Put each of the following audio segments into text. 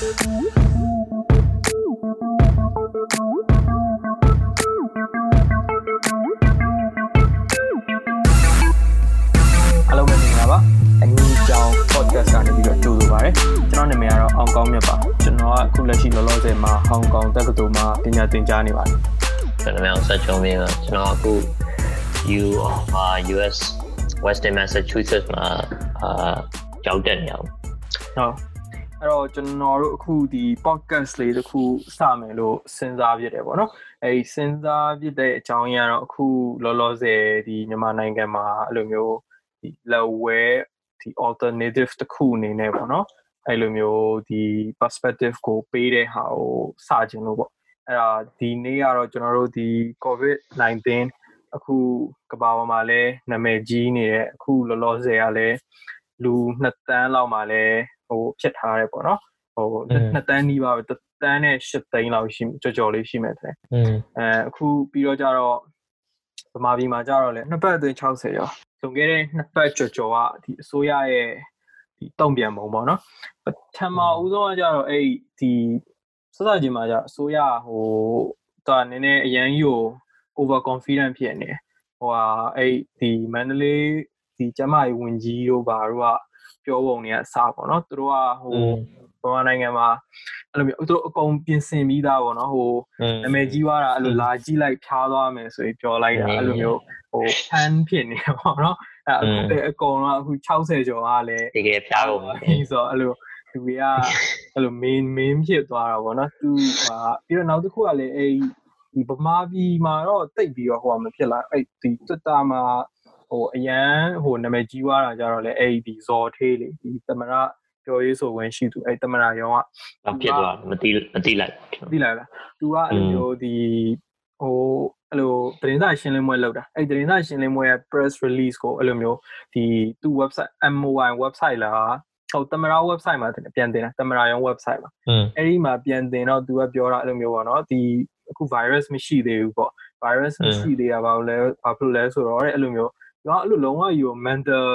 အားလုံးပဲမင်္ဂလာပါအညီအကြောင်း podcast ကနေပြီးတော့ကြိုဆိုပါရစေကျွန်တော်နာမည်ကတော့အောင်ကောင်းမြတ်ပါကျွန်တော်ကအခုလက်ရှိလောလောဆယ်မှာဟောင်ကောင်တက္ကသိုလ်မှာပညာသင်ကြားနေပါတယ်ကျွန်တော်များဆက်ချုံမြင်ကကျွန်တော်အခု U အာ US Western Massachusetts မှာအာကြောက်တက်နေအောင်ဟုတ် အဲ့တော့ကျွန်တော်တို့အခုဒီ podcast လေးတစ်ခုစမယ်လို့စဉ်းစားဖြစ်တယ်ပေါ့နော်အဲ့ဒီစဉ်းစားဖြစ်တဲ့အကြောင်းရင်းကတော့အခုလောလောဆယ်ဒီမြန်မာနိုင်ငံမှာအဲ့လိုမျိုးဒီ level ဒီ alternative တစ်ခုအနေနဲ့ပေါ့နော်အဲ့လိုမျိုးဒီ perspective ကိုပေးတဲ့ဟာကိုစခြင်းလို့ပေါ့အဲ့ဒါဒီနေ့ကတော့ကျွန်တော်တို့ဒီ covid 19အခုကမ္ဘာပေါ်မှာလည်းနာမည်ကြီးနေတဲ့အခုလောလောဆယ်ကလည်းလူ2တန်းလောက်မှာလည်း ဟိုဖြစ်ထားတယ်ပေါ့နော်ဟို2တန်းနီးပါပဲတန်းနဲ့8သိန်းလောက်ရှိကြော်ကြော်လေးရှိမယ်တဲ့อืมအဲအခုပြီးတော့ကြတော့ဗမာပြည်မှာကြတော့လေနှစ်ပတ်အတွင်း60ရောလွန်ခဲ့တဲ့နှစ်ပတ်ကျော်ကျော်ကဒီအစိုးရရဲ့ဒီတုံ့ပြန်ပုံပေါ့နော်ပထမဦးဆုံးကကြတော့အဲ့ဒီစစချင်းမှာကြအစိုးရဟိုတော့နည်းနည်းအရန်ကြီးကို over confident ဖြစ်နေဟိုဟာအဲ့ဒီမန္တလေးဒီကျမကြီးဝင်ကြီးတို့ဘာတို့က ပြောပုံတွေကအစပေါ့နော်သူတို့ကဟိုဗမာနိုင်ငံမှာအဲ့လိုမျိုးသူတို့အကုန်ပြင်ဆင်ပြီးသားပေါ့နော်ဟိုอืมနာမည်ကြီးသွားတာအဲ့လိုလာကြည့်လိုက်ဖြားသွားမယ်ဆိုပြီးပြောလိုက်တာအဲ့လိုမျိုးဟိုဖန်ဖြစ်နေပေါ့နော်အဲ့အခုအကုန်လုံးအခု60ကျော်ကလည်းတကယ်ဖျားကုန်ပြီးဆိုအဲ့လိုလူတွေကအဲ့လို main main ဖြစ်သွားတာပေါ့နော်သူဟာပြီးတော့နောက်တစ်ခုကလည်းအဲ့ဒီဗမာပြည်မှာတော့တိတ်ပြီးတော့ဟိုမဖြစ်လာအဲ့ဒီ Twitter မှာ ဟိုအရန်ဟိုနာမည်ကြီးသွားတာကြတော့လေအဲ့ဒီဇော်သေးလေဒီသမရပြောရေးဆိုဝင်ရှိသူအဲ့သမရရောက ဘာဖြစ်သွားမသိမသိလိုက် သိလိုက်လား။ तू ကအဲ့လိုမျိုးဒီဟိုအဲ့လိုသတင်းစာရှင်းလင်းပွဲလုပ်တာ။အဲ့သတင်းစာရှင်းလင်းပွဲရဲ့ press release ကိုအဲ့လိုမျိုးဒီသူ့ website MOI website လာဟိုတမရာ website မှာပြန်တင်တာတမရာရော website မှာ อืม အဲ့ဒီမှာပြန်တင်တော့ तू ကပြောတာအဲ့လိုမျိုးပေါ့နော်ဒီအခု virus မရှိသေးဘူးပေါ့ virus မရှိသေးတာဘာလို့လဲဘာဖြစ်လို့လဲဆိုတော့အဲ့လိုမျိုး တော့အဲ့လိုလုံးဝယူ mental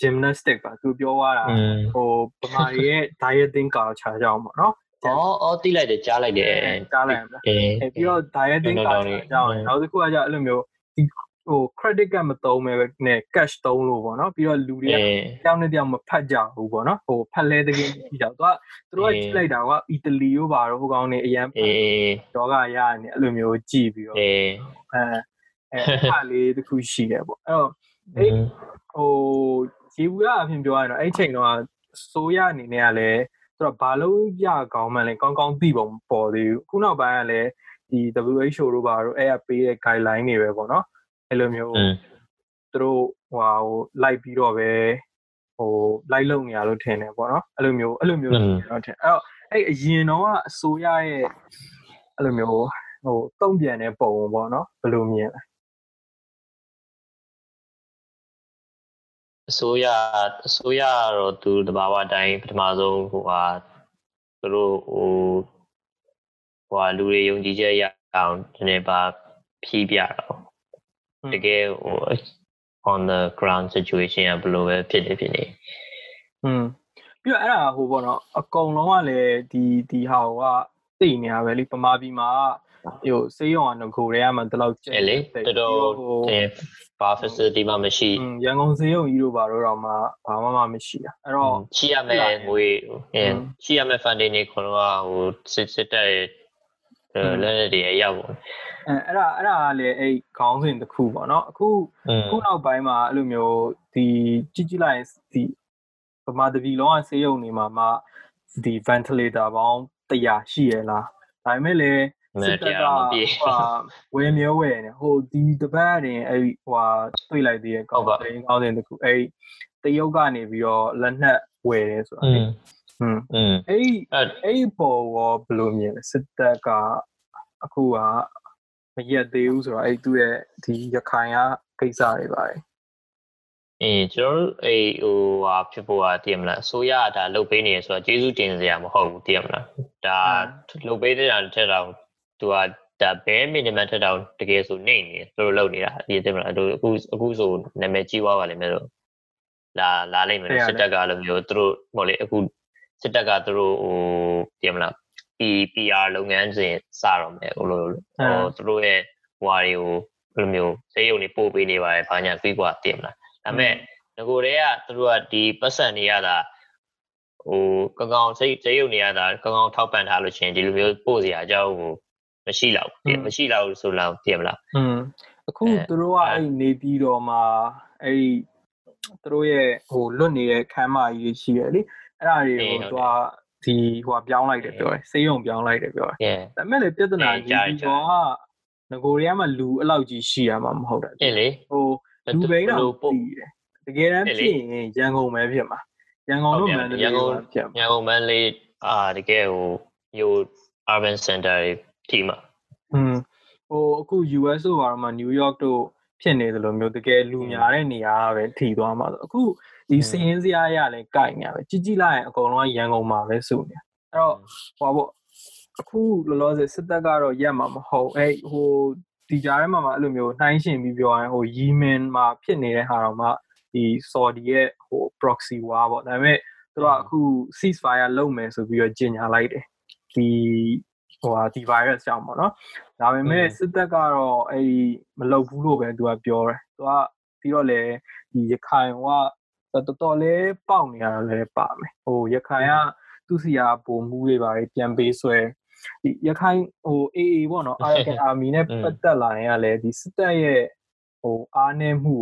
gymnastic ပါသူပြောသွားတာอืมဟိုဗမာတွေရဲ့ dieting culture ကြောင့်ပေါ့နော်အော်အော်သိလိုက်တယ်ကြားလိုက်တယ်ကြားလိုက်ရမလားအဲအဲပြီးတော့ dieting တော်ကတော်လေးကြောင်းနောက်တစ်ခုကကြအဲ့လိုမျိုးဒီဟို credit card မသုံးမဲ့နဲ့ cash သုံးလို့ပေါ့နော်ပြီးတော့လူတွေကအဲတောင်းနဲ့တောင်းမဖတ်ကြဘူးပေါ့နော်ဟိုဖတ်လဲတကယ်ပြီးတော့သူကသူတို့ကကြည့်လိုက်တာကအီတလီရောပါတော့ဟိုကောင်နေအရန်အေးဒေါကရနေအဲ့လိုမျိုးကြည့်ပြီးတော့အေး အဲအဲအားလေးတစ်ခုရှိတယ်ပေါ့အဲ့တော့အဲ့ဟိုဂျီဘူးရအဖြစ်ပြောရရင်တော့အဲ့ချိန်တော့စိုးရအနေနဲ့ကလည်းသူကဘာလို့ရကောင်းမှန်းလဲကောင်းကောင်းသိပုံပေါ်သေးဘူးခုနောက်ပိုင်းကလည်းဒီ WHO တို့ဘာတို့အဲ့အပေးတဲ့ guideline တွေပဲပေါ့နော်အဲ့လိုမျိုးอืมသူတို့ဟိုဟာဟိုလိုက်ပြီးတော့ပဲဟိုလိုက်လုံနေရလို့ထင်တယ်ပေါ့နော်အဲ့လိုမျိုးအဲ့လိုမျိုးတော့ထင်အဲ့တော့အဲ့အရင်တော့ကအစိုးရရဲ့အဲ့လိုမျိုးဟိုတုံ့ပြန်တဲ့ပုံပေါ့နော်ဘယ်လိုမြင်လဲ အစိုးရအစိုးရတော့သူတဘာဝတိုင်းပထမဆုံးဟိုဟာသူတို့ဟိုဟိုဟာလူတွေယုံကြည်ချက်ရအောင်ဒီနေ့ပါဖြီးပြတော့တကယ်ဟို on the ground situation ကဘယ်လိုပဲဖြစ်နေဖြစ်နေอืมပြီးတော့အဲ့ဒါဟိုပေါ့နော်အကုန်လုံးကလည်းဒီဒီဟာကသိနေရပဲလေပမာပြည်မှာ ဟိုစေးရုံကငကိုတွေကမှဒီလောက်ကျဲလေတော်တော်တင်ဘာ facility မှမရှိရန်ကုန်စေးရုံကြီးတို့ဘာတော့တော့မှဘာမှမမရှိတာအဲ့တော့ရှိရမယ်ငွေရှိရမယ် funding တွေခေါ်တော့ဟိုစစ်စစ်တက်လဲတွေအရောက်ပေါ့အဲအဲ့ဒါအဲ့ဒါကလေအဲ့ခေါင်းစဉ်တစ်ခုပေါ့နော်အခုခုနောက်ပိုင်းမှာအဲ့လိုမျိုးဒီကြည့်ကြည့်လိုက်ဒီပမာတပီလုံးကဆေးရုံနေမှာမှဒီ ventilator ပေါင်း100ရှိရလားဒါပေမဲ့လည်း မဲတရားမပြေ ဟိုဝယ်မျိုးဝယ်နေဟိုဒီတပတ်ရင်အဲ့ဟိုတွေ့လိုက်သေးရဲ့ကောင်းတယ်ကောင်းတယ်တခုအဲ့တရုတ်ကနေပြီးတော့လက်နက်ဝယ်တယ်ဆိုတာ อื လေ ม ဟွန်း อืม အဲ့ အဲ့ အဲ့ပေါ်ရောဘယ်လိုမြင်လဲစစ်တပ်ကအခုကမရက်သေးဘူးဆိုတော့အဲ့သူ့ရဲ့ဒီရခိုင်ကကိစ္စတွေပါတယ် အေးကျွန်တော်တို့အေးဟိုဟာဖြစ်ဖို့ဟာတည်မလားအစိုးရကဒါလုတ်ပေးနေရဆိုတော့ကျေးဇူးတင်စရာမဟုတ်ဘူးတည်မလားဒါလုတ်ပေးတဲ့တာထက်တော့ သူကဒါဘဲမီနီမမ်ထက်တော့တကယ်ဆိုနေနေသူတို့လုတ်နေတာဒီတည်မလားတို့အခုအခုဆိုနာမည်ကြီးသွားပါလိမ့်မယ်လို့လာလာလိမ့်မယ်စစ်တပ်ကလည်းမျိုးသူတို့ဟိုလေအခု စစ်တပ်ကသူတို့ဟိုပြင်မလား PR လုပ်ငန်းစဉ်စတော့မယ်ဟိုလိုဟိုသူတို့ရဲ့ဟွာတွေကိုဘယ်လိုမျိုးစေယုံတွေပို့ပေးနေပါတယ်ဘာညာပြီးกว่าတင်မလားဒါပေမဲ့ငကိုတည်းကသူတို့ကဒီပတ်စံတွေရတာဟိုကကောင်စိတ်စေယုံတွေရတာကကောင်ထောက်ပံ့ထားလို့ရှင်ဒီလိုမျိုးပို့စရာအကြောင်းကို မရှိတော့ဘူးမရှိတော့ဘူးဆိုတော့ပြင်မလားอืมအခုသူတို့ကအဲ့နေပြီးတော့မှအဲ့သူတို့ရဲ့ဟိုလွတ်နေတဲ့ခမ်းမကြီးရှိရလေအဲ့ဒါတွေကိုသူကဒီဟိုပြောင်းလိုက်တယ်ပြောတယ်စေးရုံပြောင်းလိုက်တယ်ပြောတယ်ဒါပေမဲ့လေပြဿနာကြီးဒီတော့ကငကိုရီးယားမှာလူအလောက်ကြီးရှိရမှာမဟုတ်တာအေးလေဟိုလူဘိန်းတော့ပို့တယ်တကယ်တမ်းဖြစ်ရင်ရန်ကုန်ပဲဖြစ်မှာရန်ကုန်တို့မန္တလေးရန်ကုန်ရန်ကုန်မန္တလေးအာတကယ်ဟိုမြို့ urban center တွေ ထိမှာอืมဟိုအခု US ဆိုပါတော့မှ New York တို့ဖြစ်နေတယ်လို့မျိုးတကယ်လူများတဲ့နေရာပဲထိသွားမှာဆိုအခုဒီစင်းစရာရလဲကြိုက်နေပဲကြည်ကြည်လိုက်ရင်အကုန်လုံးရန်ကုန်မှာပဲစုနေအဲ့တော့ဟိုပေါ့အခုလောလောဆယ်စစ်တပ်ကတော့ရက်မှာမဟုတ်အဲ့ဟိုဒီကြားထဲမှာမှအဲ့လိုမျိုးနှိုင်းရှင်ပြီးပြောရင်ဟို Yemen မှာဖြစ်နေတဲ့ဟာတော့မှဒီ Saudi ရဲ့ဟို proxy war ပေါ့ဒါပေမဲ့သူကအခု ceasefire လုပ်မယ်ဆိုပြီးတော့ကြေညာလိုက်တယ်ဒီ ဟိုဟာဒီ virus ကြောင့်ပေါ့နော်ဒါပေမဲ့စစ်တပ်ကတော့အဲ့ဒီမလုပ်ဘူးလို့ပဲသူကပြောတယ်သူကပြီးတော့လေဒီရခိုင်ကတော်တော်လေးပေါက်နေရတာလည်းပါမယ်ဟိုရခိုင်ကသူစီယာပုံမှုတွေပါပြန်ပေးဆွဲဒီရခိုင်ဟို AA ပေါ့နော် Arakan Army နဲ့ပတ်သက်လာရင်ကလည်းဒီစစ်တပ်ရဲ့ဟိုအားနည်းမှု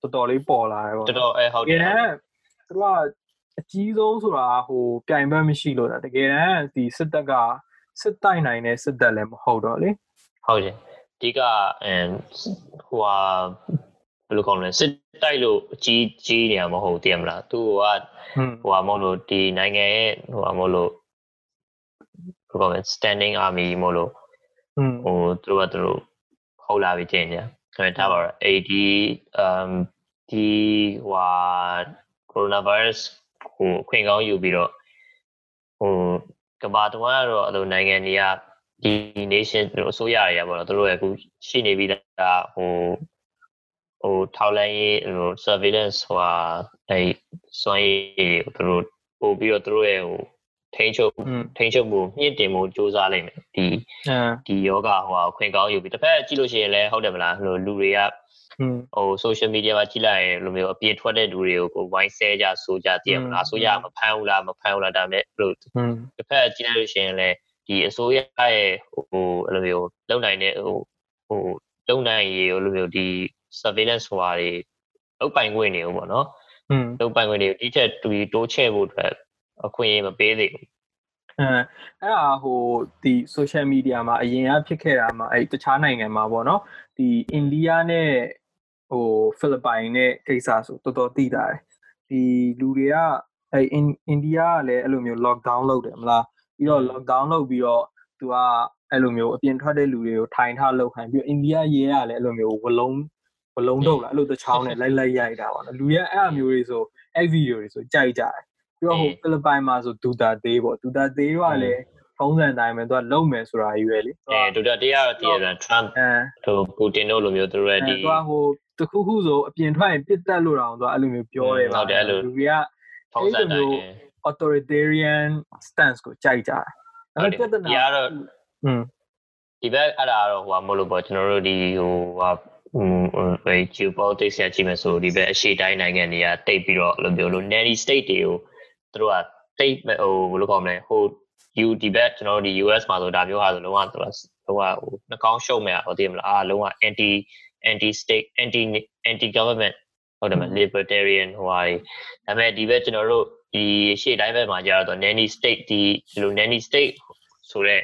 ကိုတော်တော်လေးပေါ်လာတယ်ပေါ့တော်တော်အဲဟုတ်တယ်သူကအကြီးဆုံးဆိုတာဟိုပြိုင်ဘက်မရှိလို့တာတကယ်တမ်းဒီစစ်တပ်က စစ်တိုက်နိုင်တဲ့စစ်တပ်လည်းမဟုတ်တော့လေဟုတ်တယ်အဓိကအဲဟိုဟာဘယ်လိုကောင်းလဲစစ်တိုက်လို့အကြီးကြီးနေရမဟုတ်တည်မလားသူကဟိုဟာမဟုတ်လို့ဒီနိုင်ငံရဲ့ဟိုဟာမဟုတ်လို့ဘယ်လိုကောင်းလဲ standing army မဟုတ်လို့ဟိုသူတို့ကသူတို့ဟုတ်လာပြီတင်ကြခင်ဗျာပါတော့ AD um ဒီဟို coronavirus ဟိုခွင့်ကောင်းယူပြီးတော့ဟို ကဘာတဝမ်းကတော့အဲ့လိုနိုင်ငံတွေကဒီ nation တို့အစိုးရတွေကပေါ့နော်တို့ရဲ့အခုရှိနေပြီးသားဟိုဟိုထောက်လိုင်းရေးဟို surveillance ဟိုဟာအဲစွမ်းရည်ကိုတို့ပို့ပြီးတော့တို့ရဲ့ဟိုထိန်းချုပ်ထိန်းချုပ်မှုမြင့်တင်မှုစ조사လိုက်မယ်ဒီဒီယောဂဟိုဟာခွင့်ကောင်းယူပြီးတစ်ဖက်ကြည့်လို့ရှိရင်လည်းဟုတ်တယ်မလားဟိုလူတွေက ဟို social media မှာကြည့်လိုက်ရင်လိုမျိုးအပြည့်ထွက်တဲ့လူတွေကိုကိုဝိုင်းဆဲကြဆိုကြတည်မလားဆိုရမဖမ်းဘူးလားမဖမ်းဘူးလားဒါမဲ့ဘလို့တစ်ဖက်ကြည့်လိုက်လို့ရှိရင်လည်းဒီအစိုးရရဲ့ဟိုအဲ့လိုမျိုးလုံနိုင်တဲ့ဟိုဟိုလုံနိုင်ရေလိုမျိုးဒီ surveillance ဟိုဟာတွေလုတ်ပိုင်ခွင့်နေဦးပေါ့နော်อืมလုတ်ပိုင်ခွင့်တွေတိကျတူတိုးချဲ့ဖို့အတွက်အခွင့်အရေးမပေးသေးဘူးအဲအဲ့ဒါဟိုဒီ social media မှာအရင်ကဖြစ်ခဲ့တာမှာအဲ့တခြားနိုင်ငံမှာပေါ့နော်ဒီအိန္ဒိယနဲ့ ဟိုဖိလစ်ပိုင်နဲ့ကိစ္စဆိုတော်တော်သိတာတယ်ဒီလူတွေကအဲ့အိန္ဒိယကလည်းအဲ့လိုမျိုး lockdown လုပ်တယ်မလားပြီးတော့ lockdown လုပ်ပြီးတော့သူကအဲ့လိုမျိုးအပြင်ထွက်တဲ့လူတွေကိုထိုင်ထားလောက်ခိုင်းပြီးတော့အိန္ဒိယရဲကလည်းအဲ့လိုမျိုးဝလုံးဝလုံးတော့လားအဲ့လိုတချောင်းနဲ့လိုက်လိုက်ရိုက်တာပါနော်လူရဲ့အဲ့အမျိုးတွေဆိုအဲ့ဗီဒီယိုတွေဆိုကြိုက်ကြတယ်ပြီးတော့ဟိုဖိလစ်ပိုင်မှာဆိုဒူတာသေးပေါ့ဒူတာသေးကလည်းပုံစံတိုင်းပဲသူကလုံမယ်ဆိုတာကြီးပဲလေအဲဒူတာတေးကတော့တည်ရတယ် Trump ဟိုပူတင်တို့လိုမျိုးသူတို့ရဲ့ဒီသူကဟို တခုခုဆိုအပြင်ထွက်ရင်ပြစ်တက်လို့တောင်သူကအဲ့လိုမျိုးပြောတယ်ပါဟုတ်တယ်အဲ့လိုလူတွေကပုံစံတိုင်း authoritarian stance ကိုကြိုက်ကြတယ်ဒါပေမဲ့ပြဿနာကတော့อืมဒီဘက်အဲ့ဒါကတော့ဟိုမလို့ပေါ့ကျွန်တော်တို့ဒီဟိုဟာဟို geopolitics ရကြည့်မယ်ဆိုဒီဘက်အရှေ့တိုင်းနိုင်ငံတွေကတိတ်ပြီးတော့လိုမျိုးလို nanny state တွေကိုသူတို့ကတိတ်ဟိုဘယ်လိုခေါ်မလဲဟို U ဒီဘက်ကျွန်တော်တို့ဒီ US မှာဆိုဒါမျိုးဟာဆိုလုံးဝသူကလုံးဝဟိုနှကောင်းရှုံမဲ့ဟိုတည်မလားအားလုံးဝ anti anti state anti anti government ဟုတ်တယ်မ libertarian ဟိုဟာတွေဒါပေမဲ့ဒီဘက်ကျွန်တော်တို့ဒီရှေ့တိုင်းဘက်မှာကြာတော့ nanny state ဒီဒီလို nanny state ဆိုတော့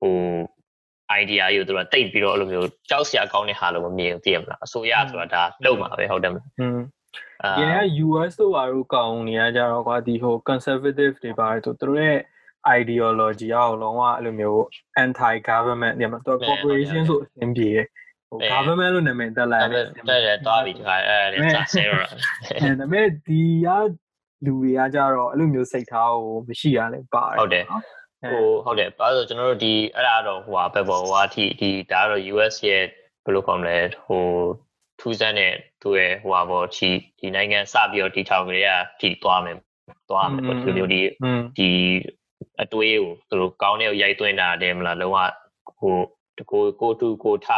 ဟို idea ကိုသူတို့တိတ်ပြီးတော့အဲ့လိုမျိုးကြောက်စရာကောင်းတဲ့ဟာလို့မမြင်ဘူးသိရမလားအစိုးရဆိုတာဒါလုံးမှာပဲဟုတ်တယ်မလားอืมဒီက US တို့ဘာလို့ကောင်းနေရကြတော့ကွာဒီဟို conservative တွေပါတယ်ဆိုသူတို့ရဲ့ ideology အောက်လုံးဝအဲ့လိုမျိုး anti government ညမှာသူ corporation ဆိုအဆင်ပြေတယ် ဟို government လို့နာမည်တက်လိုက်တယ်တက်တယ်သွားပြီဒီခါအဲ့ဒါကြာဆဲတော့အဲဒါပေမဲ့ဒီကလူတွေကကြတော့အဲ့လိုမျိုးစိတ်ထားကိုမရှိရလဲပါတယ်ဟုတ်တယ်ဟိုဟုတ်တယ်ဘာလို့ကျွန်တော်တို့ဒီအဲ့ဒါတော့ဟိုဟာပဲပေါ့ဟိုဟာအထိဒီဒါကတော့ US ရဲ့ဘယ်လိုကောင်းလဲဟိုထူးဆန်းတဲ့သူရဲ့ဟိုဟာပေါ့ဒီဒီနိုင်ငံစပြီးတော့တီထောင်ကြရထိသွားမယ်သွားမယ်ပေါ့ဒီလိုမျိုးဒီဒီအတွေးကိုသူတို့ကောင်းတဲ့ရိုက်သွင်းတာတယ်မလားလုံးဝဟိုကိုကိုတူကိုထ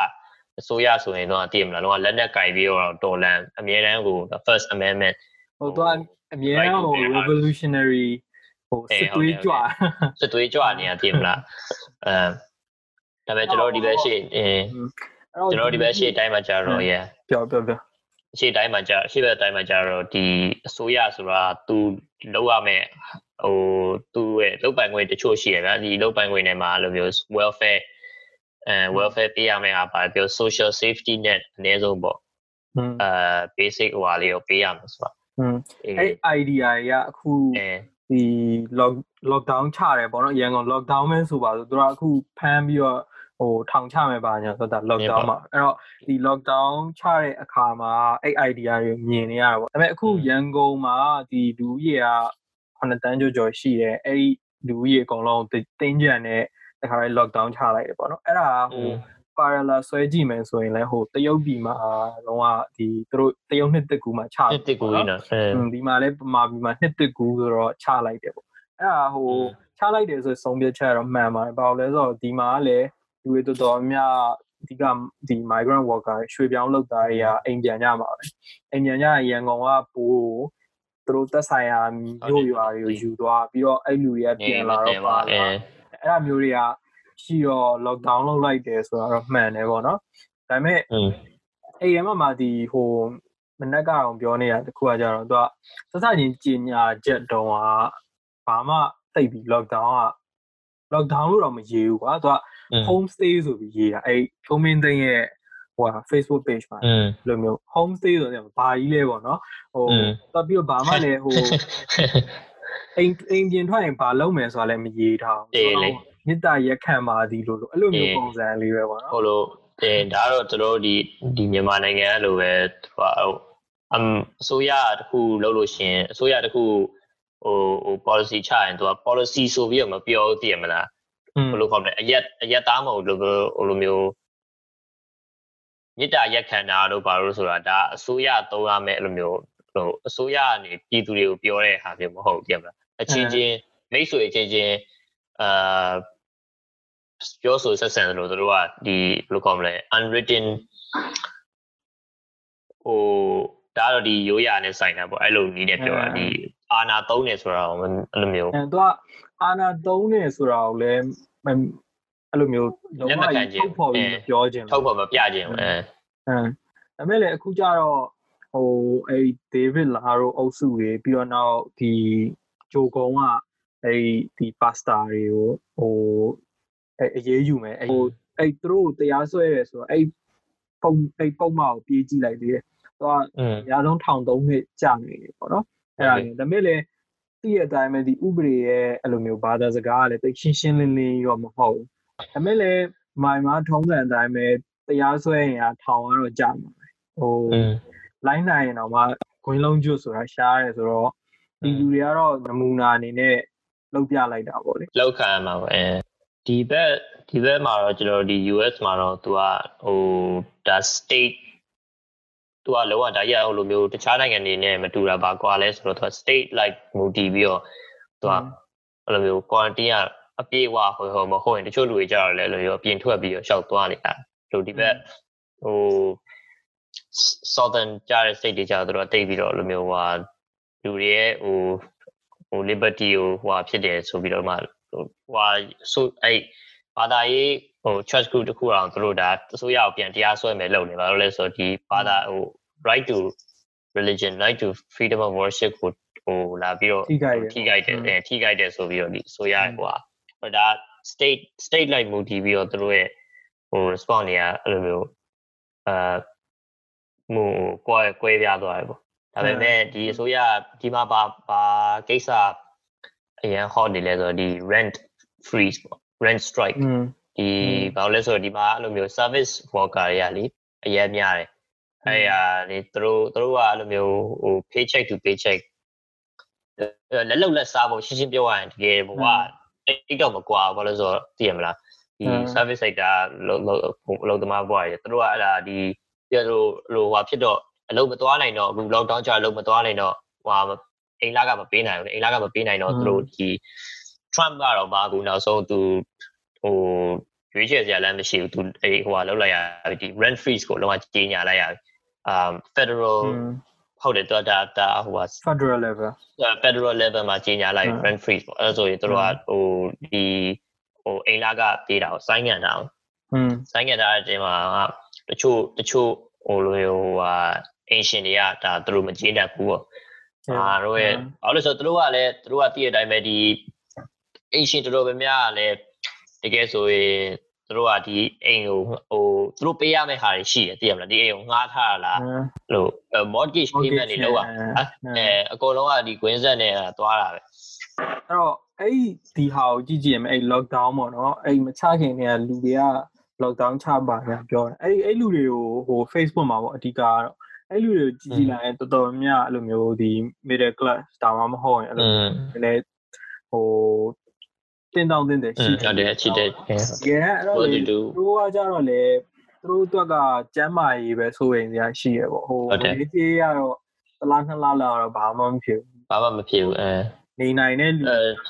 အစိုးရဆိုရင်တော့အတည်မလားလုံးဝလက်နက်ကင်ပြီးတော့တော်လန်အမြဲတမ်းကို first amendment ဟိုတော့အမြဲတမ်းဟို revolutionary ဟိုစစ်သွေးကြွစစ်သွေးကြွနေရတည်မလားအဲဒါပေမဲ့ကျွန်တော်ဒီဘက်ရှိအင်းကျွန်တော်ဒီဘက်ရှေ့တိုင်းမှာကြာတော့ yeah ပြောပြောပြောရှေ့တိုင်းမှာကြာရှေ့ဘက်တိုင်းမှာကြာတော့ဒီအစိုးရဆိုတာ तू လောက်ရမယ်ဟိုသူ့ရဲ့လောက်ပိုင်ခွင့်တချို့ရှိရဗျာဒီလောက်ပိုင်ခွင့်ထဲမှာအဲ့လိုမျိုး welfare အဲ welfare ပေးရမယ်ဟာပါပြော social safety net အနည်းဆုံးပေါ့အဲ basic ဟိုဟာလေးကိုပေးရမှာဆိုတော့အဲ့ idea ရအခုဒီ lock lockdown ချတယ်ပေါ့နော်ရန်ကုန် lockdown မဲဆိုပါဆိုသူကအခုဖမ်းပြီးတော့ဟိုထောင်ချမယ်ပါညာဆိုတာ lockdown မှာအဲ့တော့ဒီ lockdown ချတဲ့အခါမှာအဲ့ idea တွေမြင်နေရတာပေါ့ဒါပေမဲ့အခုရန်ကုန်မှာဒီလူကြီးက9တန်းကျော်ကျော်ရှိတယ်အဲ့ဒီလူကြီးအကုန်လုံးတင်းကြံတဲ့ တခါလေး lockdown ချလိုက်တယ်ပေါ့နော်အဲ့ဒါဟို parallel ဆွဲကြည့်မယ်ဆိုရင်လည်းဟိုတရုတ်ပြည်မှာလုံးဝဒီသူတို့တရုတ်နှစ်တစ်ကူမှာချနှစ်တစ်ကူနော်ဒီမှာလည်းပမာပြည်မှာနှစ်တစ်ကူဆိုတော့ချလိုက်တယ်ပေါ့အဲ့ဒါဟိုချလိုက်တယ်ဆိုဆုံးဖြတ်ချက်တော့မှန်ပါတယ်ဘာလို့လဲဆိုတော့ဒီမှာလည်းလူတွေတော်တော်များအဓိကဒီ migrant worker ရွှေပြောင်းလုပ်သားတွေကအိမ်ပြန်ကြမှာပဲအိမ်ပြန်ကြရန်ကုန်ကပိုးသူတို့သက်ဆိုင်ရာမြို့ရွာတွေကိုယူသွားပြီးတော့အဲ့လူတွေကပြန်လာတော့ပါ အဲ့ဒါမျိုးတွေကရှိတော့ lockdown လုပ်လိုက်တယ်ဆိုတော့မှန်တယ်ပေါ့နော်ဒါပေမဲ့အဲ့ရမမှာဒီဟိုမနက်ကောင်ပြောနေတာတခုကကြတော့သူကစစချင်းကြီးညာချက်တုံးကဘာမှသိပြီး lockdown က lockdown လို့တော့မရေးဘူးကွာသူက home stay ဆိုပြီးရေးတာအဲ့ဖုံးမင်းသိန်းရဲ့ဟိုဟာ Facebook page မှာလိုမျိုး home stay ဆိုတော့ဘာကြီးလဲပေါ့နော်ဟိုတော့ပြီးတော့ဘာမှလည်းဟို အိမ်အိမ်ပြင်ထွက်ရင်ဘာလုပ်မယ်ဆိုတာလည်းမရေးထားဘူးမေတ္တာရက်ခံပါသည်လို့လို့အဲ့လိုမျိုးပုံစံလေးပဲပေါ့နော်ဟိုလိုအဲဒါတော့ကျွန်တော်ဒီဒီမြန်မာနိုင်ငံအဲ့လိုပဲဟိုအမ်အစိုးရတခုလုပ်လို့ရှင်အစိုးရတခုဟိုဟို policy ချရင်သူက policy ဆိုပြီးတော့မပြောသိရမလားဘယ်လိုခေါ်မလဲအရက်အရက်သားမဟုတ်လို့ဟိုလိုမျိုးမြစ်တာရက်ခံတာတို့ဘာလို့ဆိုတာဒါအစိုးရသုံးရမယ်အဲ့လိုမျိုး ဟိုအစိုးရကနေပြည်သူတွေကိုပြောတဲ့ဟာမျိုးမဟုတ်ကြမလားအချင်းချင်းမိတ်ဆွေချင်းချင်းအာပြောဆိုဆက်ဆံလို့တို့ကဒီဘယ်လိုခေါ်မလဲ unwritten ဟိုဒါတော့ဒီရိုးရာနဲ့ဆိုင်တာပေါ့အဲ့လိုနည်းနဲ့ပြောတာဒီအာနာသုံးနေဆိုတာအဲ့လိုမျိုးအဲသူကအာနာသုံးနေဆိုတာကိုလည်းအဲ့လိုမျိုးလက်မခံခြင်းထုတ်ဖော်ပြီးပြောခြင်းထုတ်ဖော်မပြခြင်းအဲအဲဒါမဲ့လည်းအခုကျတော့ ဟိုအဲ့ David လာတို့အုပ်စုတွေပြီးတော့နောက်ဒီဂျိုကုံကအဲ့ဒီ pasta တွေကိုဟိုအဲ့အရေးယူမယ်အဲ့ဟိုအဲ့သူတို့တရားစွဲရဲဆိုတော့အဲ့ပုံအဲ့ပုံမကိုပြေးကြည့်လိုက်သေးတယ်သူကအများဆုံးထောင်သုံးနှစ်ကြာနေတယ်ပေါ့နော်အဲ့ဒါလေဒါမဲ့လည်းသိရတဲ့အတိုင်းပဲဒီဥပဒေရဲ့အဲ့လိုမျိုးဘာသာစကားကလည်းတိတ်ရှင်းရှင်းလင်းလင်းရောမဟုတ်ဘူးဒါမဲ့လည်းမိုင်မာထုံးတဲ့အတိုင်းပဲတရားစွဲရင်ထောင်ကတော့ကြာမှာပဲဟို လိုင်းနိုင်ရင်တော့မှခွင်းလုံးကျွတ်ဆိုတာရှားရဲဆိုတော့ဒီလူတွေကတော့နမူနာအနေနဲ့လောက်ပြလိုက်တာပေါ့လေလောက်ခံမှာပေါ့အဲဒီဘက်ဒီဘက်မှာတော့ကျွန်တော်ဒီ US မှာတော့သူကဟိုဒါ state သူကလောကဒါရဟိုလိုမျိုးတခြားနိုင်ငံတွေနဲ့မတူတာပါကွာလဲဆိုတော့သူက state like မူတည်ပြီးတော့သူကအဲ့လိုမျိုး quarantine ကအပြေးဝဟိုဟိုမဟုတ်ရင်တချို့လူတွေကြတော့လဲအဲ့လိုမျိုးအပြင်ထွက်ပြီးတော့ရှောက်သွားနေတာလို့ဒီဘက်ဟို southern ကြားတဲ့ state တွေကြတော့တိတ်ပြီးတော့အဲ့လိုမျိုးဟိုလူတွေရဲ့ဟိုဟို liberty ကိုဟိုဖြစ်တယ်ဆိုပြီးတော့မှဟိုဆိုအဲ့ဘာသာရေးဟို church group တခုအောင်သူတို့ဒါအစိုးရကိုပြန်တရားစွဲမယ်လုပ်နေပါလို့လဲဆိုတော့ဒီဘာသာဟို right to religion right to freedom of worship ကိုဟိုလာပြီးတော့ထိခိုက်တယ်ထိခိုက်တယ်ဆိုပြီးတော့ဒီအစိုးရဟိုဟာဒါ state state like မူတည်ပြီးတော့သူတို့ရဲ့ဟို response တွေကအဲ့လိုမျိုးအာ ဟိုကွဲကွဲပြားသွားတယ်ပေါ့ဒါပေမဲ့ဒီအစိုးရဒီမှာဘာဘာကိစ္စအရင် hot နေလဲဆိုတော့ဒီ rent freeze ပေါ့ rent strike ဒီဘာလို့လဲဆိုတော့ဒီမှာအဲ့လိုမျိုး service worker တွေကလေအရင်များတယ်အဲ့ရလေသူတို့သူတို့ကအဲ့လိုမျိုးဟို paycheck to paycheck လက်လုံလက်စားဖို့ရှင်းရှင်းပြောရရင်တကယ်ဘဝအိတ်တော့မကွာဘာလို့ဆိုတော့သိရမလားဒီ service sector လို့လို့သမားဘွားတွေသူတို့ကအဲ့ဒါဒီ ပြလို့လို့ဟိုဖြစ်တော့အလုပ်မသွားနိုင်တော့အခု lockdown ကြာအလုပ်မသွားနိုင်တော့ဟိုအိမ်လာကမပေးနိုင်ဘူးလေအိမ်လာကမပေးနိုင်တော့သူတို့ဒီ Trump ကတော့ဘာကူနောက်ဆုံးသူဟိုရွေးချယ်စရာလည်းမရှိဘူးသူအေးဟိုကလောက်လိုက်ရပြီဒီ rent freeze ကိုလုံးဝကြီးညာလိုက်ရပြီ um federal ဟုတ်တယ်တော့ဒါဒါဟိုက federal level federal level မှာကြီးညာလိုက် rent freeze ပေါ့အဲဆိုရင်တို့ကဟိုဒီဟိုအိမ်လာကပေးတာကိုစိုင်းငံတာအောင်อืมစိုင်းငံတာတဲ့အချိန်မှာ တချို့တချို့ဟိုလိုဟိုဟာအင်ရှင်တွေကဒါသူတို့မကြေးတတ်ဘူးပေါ့အာတို့ရဲ့ဘာလို့လဲဆိုတော့သူတို့ကလည်းသူတို့ကတည့်တဲ့အတိုင်းပဲဒီအင်ရှင်တို့ပဲများကလည်းတကယ်ဆိုရင်သူတို့ကဒီအိမ်ကိုဟိုသူတို့ပေးရမယ့်ဟာတွေရှိတယ်သိရမလားဒီအိမ်ကိုငှားထားလားလို့ mortgage payment တွေလုပ်ရအဲအကုန်လုံးကဒီ green set နဲ့သွားတာပဲအဲ့တော့အဲ့ဒီဟာကိုကြည့်ကြည့်ရမယ်အဲ့ lockdown ပေါ့နော်အဲ့မချခင်တည်းကလူတွေက lockdown ချပါညာပြောတယ်အဲ့အဲ့လူတွေကိုဟို Facebook မှာပေါ့အဓိကကတော့အဲ့လူတွေကိုကြည့်ကြည့်လိုက်ရင်တော်တော်များအဲ့လိုမျိုးဒီ middle class တာမှမဟုတ်ရင်အဲ့လိုလည်းဟိုတင်းတောင်းတင်းတယ်ရှိတယ်တယ်ရှိတယ်ကဲအဲ့တော့သူတို့ကကြတော့လေသူတို့အတွက်ကကျမ်းမာရေးပဲဆိုရင်ကြာရှိရပေါ့ဟိုဒီကြေးကတော့တလားနှစ်လားလောက်တော့ဘာမှမဖြစ်ဘူးဘာမှမဖြစ်ဘူးအဲနေနိုင်တဲ့လူ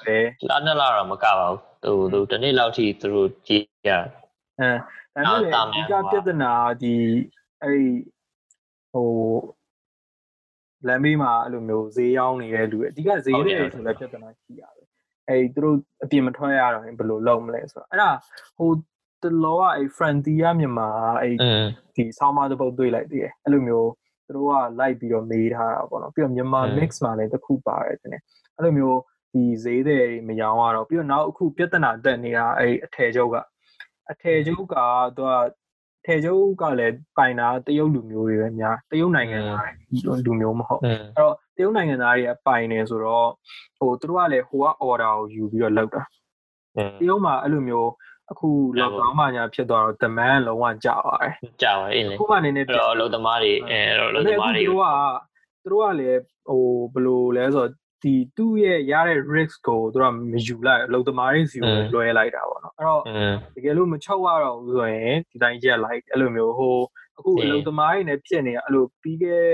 ပဲလားနှစ်လားတော့မကပါဘူးသူသူတနေ့လောက်ထိသူတို့ကြည့်ရ အဲဒါပေမဲ့ဒီကပြဿနာဒီအဲ့ဟိုလမ်းမေးမှာအဲ့လိုမျိုးဈေးရောင်းနေတဲ့လူအဓိကဈေးတွေဆိုလည်းပြဿနာရှိရတယ်အဲ့သူတို့အပြင်မထွက်ရတော့ရင်ဘယ်လိုလုပ်မလဲဆိုတော့အဲ့ဒါဟိုတလောကအဲ့ Frontier မြန်မာအဲ့ဒီဆောင်းမတစ်ပုတ်တွေ့လိုက်သေးတယ်အဲ့လိုမျိုးသူတို့ကလိုက်ပြီးတော့မေးထားတာပေါ့နော်ပြီးတော့မြန်မာ mix မှာလည်းတစ်ခုပါတယ်တဲ့အဲ့လိုမျိုးဒီဈေးတွေမရောင်းရတော့ပြီးတော့နောက်အခုပြဿနာတက်နေတာအဲ့အထည်ချုပ်က အထည်ချုပ်ကသူကထေကျုပ်ကလည်းပိုင်တာတရုတ်လူမျိုးတွေပဲများတရုတ်နိုင်ငံလူမျိုးမဟုတ်အဲ့တော့တရုတ်နိုင်ငံသားတွေကပိုင်နေဆိုတော့ဟိုသူတို့ကလည်းဟိုက order ကိုယူပြီးတော့လောက်တာတရုတ်မှာအဲ့လိုမျိုးအခု lockdown မှာညာဖြစ်သွားတော့ demand လုံးဝကျသွားတယ်ကျသွားအေးလေခုမှအနေနဲ့တော့အလုပ်သမားတွေအဲအလုပ်သမားတွေသူတို့ကသူတို့ကလည်းဟိုဘယ်လိုလဲဆိုတော့ ဒီသူ့ရဲ့ရတဲ့ risk ကိုသူကမယူလိုက်အလုပ်သမားတွေစီကိုလွှဲလိုက်တာပေါ့နော်အဲ့တော့တကယ်လို့မချုပ်ရတော့ဘူးဆိုရင်ဒီတိုင်းရက်လိုက်အဲ့လိုမျိုးဟိုအခုအလုပ်သမားတွေနဲ့ဖြစ်နေတာအဲ့လိုပြီးခဲ့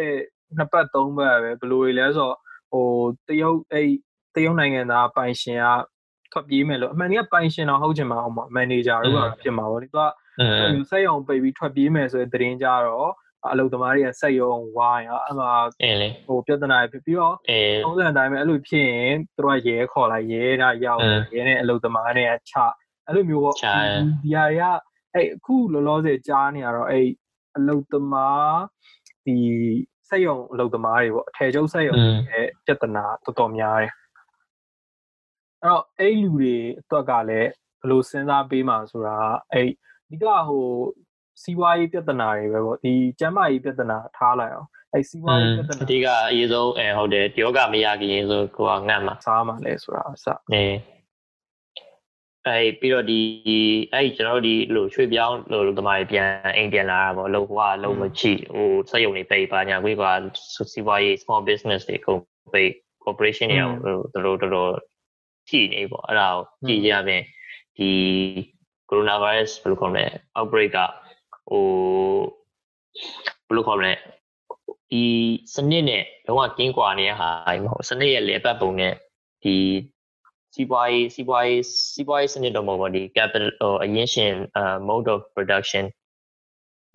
နှစ်ပတ်သုံးပတ်ပဲဘယ်လိုတွေလဲဆိုတော့ဟိုတရုတ်အဲ့တရုတ်နိုင်ငံသားပိုင်ရှင်ကထွက်ပြေးမယ်လို့အမှန်တကယ်ပိုင်ရှင်တော့ဟုတ်ချင်မှာအောင်မမန်နေဂျာတို့ကဖြစ်မှာပေါ့လေသူကဆက်ရုံပိတ်ပြီးထွက်ပြေးမယ်ဆိုတဲ့သတင်းကြတော့ အလုပ်သမားတွေကဆက်ရုံဝိုင်းအမှဟိုပြဿနာဖြစ်ပြီးတော့ပုံစံအတိုင်းပဲအဲ့လိုဖြစ်ရင်သူတို့ကရဲခေါ်လိုက်ရဲတာရောက်ရဲနဲ့အလုပ်သမားတွေကချအဲ့လိုမျိုးပေါ့ဒီဟာတွေကအဲ့အခုလောလောဆယ်ကြားနေရတော့အဲ့အလုပ်သမားဒီဆက်ရုံအလုပ်သမားတွေပေါ့အထည်ချုပ်ဆက်ရုံရဲ့ပြဿနာတော်တော်များတယ်အဲ့တော့အဲ့လူတွေအတွက်ကလည်းဘယ်လိုစဉ်းစားပေးမှာဆိုတာအဲ့ဒီကဟို စီးပွားရေးပြဿနာတွေပဲပေါ့ဒီကျန်းမာရေးပြဿနာထားလိုက်အောင်အဲစီးပွားရေးပြဿနာအဓိကအရေးဆုံးအဲဟုတ်တယ်ယောဂမရခင်ဆိုကိုကငတ်မှာစားမှာလဲဆိုတာအစအဲအဲပြီးတော့ဒီအဲကျွန်တော်တို့ဒီလိုရွှေ့ပြောင်းလို့တမားပြန်အိမ်ပြန်လာတာပေါ့လုံးဟိုကလုံးမချိဟိုစက်ရုံတွေပိတ်ပါညာဝေးကစီးပွားရေး small business တွေကုန်ပိတ် corporation တွေဟိုတော်တော်တော်ထိနေပေါ့အဲ့ဒါကိုကြည့်ရပြင်ဒီ coronavirus ဘယ်လိုခေါ်မလဲ outbreak က ဟိုဘယ်လိုခေါ်မလဲဒီစနစ်နဲ့လုံးဝကင်းကွာနေတဲ့ဟာမဟုတ်စနစ်ရဲ့လေပတ်ပုံနဲ့ဒီစီးပွားရေးစီးပွားရေးစီးပွားရေးစနစ်တော့မဟုတ်ပါဒီ capital ဟိုအရင်ရှင် mode of production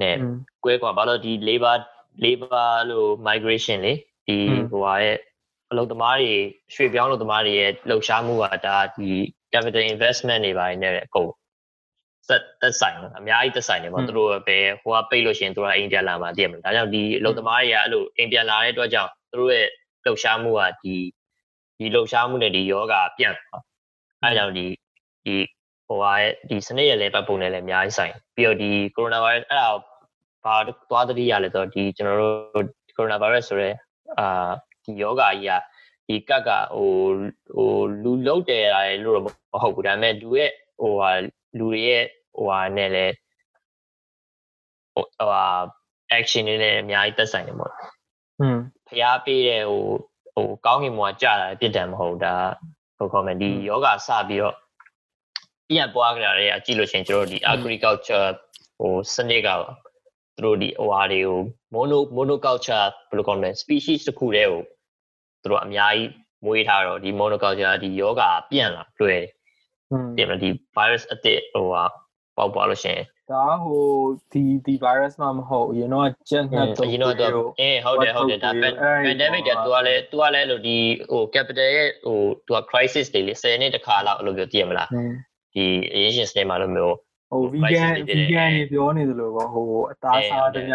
နဲ့ကွဲကွာဘာလို့ဒီ labor labor လို့ migration လေဒီဟိုဟာရဲ့အလုပ်သမားတွေရွှေ့ပြောင်းလုပ်သမားတွေရဲ့လှုပ်ရှားမှုကဒါဒီ capital investment တွေပါတယ်နဲ့အကုန် သက်သက်ဆိုင်အများကြီးသက်ဆိုင်နေပေါ့သူတို့ပဲဟိုကပိတ်လို့ရှိရင်သူကအိမ်ပြန်လာမှာတည်မလားဒါကြောင့်ဒီအလုပ်သမားတွေကအဲ့လိုအိမ်ပြန်လာတဲ့အတွက်ကြောင့်သူတို့ရဲ့လှုပ်ရှားမှုကဒီဒီလှုပ်ရှားမှုနဲ့ဒီယောဂပြန့်သွားအဲ့ကြောင့်ဒီဒီဟိုဟာရဲ့ဒီစနစ်ရဲ့လည်းပတ်ပုံနဲ့လည်းအများကြီးဆိုင်ပြီးတော့ဒီကိုရိုနာဗိုင်းရပ်အဲ့ဒါဘာသွားတတိရလဲဆိုတော့ဒီကျွန်တော်တို့ကိုရိုနာဗိုင်းရပ်ဆိုရဲအာဒီယောဂကြီးကဒီကက်ကဟိုဟိုလူလုံးတယ်ရတယ်လို့တော့မဟုတ်ဘူးဒါပေမဲ့လူရဲ့ဟိုဟာလူတွေရဲ့ ဟိုဟာနဲ့လည်းဟိုဟာ action တွေလည်းအများကြီးသက်ဆိုင်တယ်ပေါ့อืมဖျားပေးတဲ့ဟိုဟိုကောင်းကင်ဘုံကကြာတာပြစ်တယ်မဟုတ်ဒါဟို comment ဒီယောဂစပြီးတော့ပြန်ပွားကြတာတွေကကြည့်လို့ရှိရင်ကျွန်တော်ဒီ agriculture ဟိုစနစ်ကသူတို့ဒီဟိုဟာတွေကို mono monoculture ဘယ်လိုခေါ်လဲ species တစ်ခုတည်းကိုသူတို့အများကြီးမွေးထားတော့ဒီ monoculture ဒီယောဂပြန့်လာလွယ်တယ်။ဟုတ်တယ်ဒီ virus အသစ်ဟိုဟာ ပေါက်ပွားလို့ရှိရင်ဒါဟိုဒီဒီ virus မှမဟုတ်ရင်တော့ကျန်တဲ့အရင်တော့သူအေးဟုတ်တယ်ဟုတ်တယ်ဒါ pandemic ကသူကလည်းသူကလည်းလို့ဒီဟို capital ရဲ့ဟိုသူက crisis တွေလေ10နှစ်တစ်ခါလောက်အဲ့လိုမျိုးတည်မလားဒီအရေးရှင်စနေမှာလို့မျိုးဟို vegan vegan တွေပြောနေသလိုပေါ့ဟိုအသားစားတည်း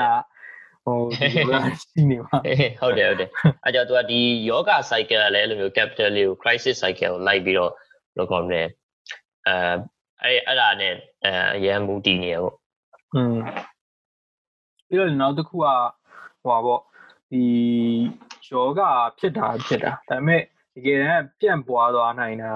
ဟိုဒီလိုရှိနေပါဟုတ်တယ်ဟုတ်တယ်အဲကြောင့်သူကဒီယောဂ cycle ကလည်းအဲ့လိုမျိုး capital လေးကို crisis cycle ကိုလိုက်ပြီးတော့လောကောမလဲအဲ အဲ့အဲ့ဒါနဲ့အဲအရန်မူတည်နေရပေါ့ อืมပြီးတော့နောက်တစ်ခုကဟိုပါပေါ့ဒီယောဂဖြစ်တာဖြစ်တာဒါပေမဲ့တကယ်တမ်းပြန့်ပွားသွားနိုင်တာ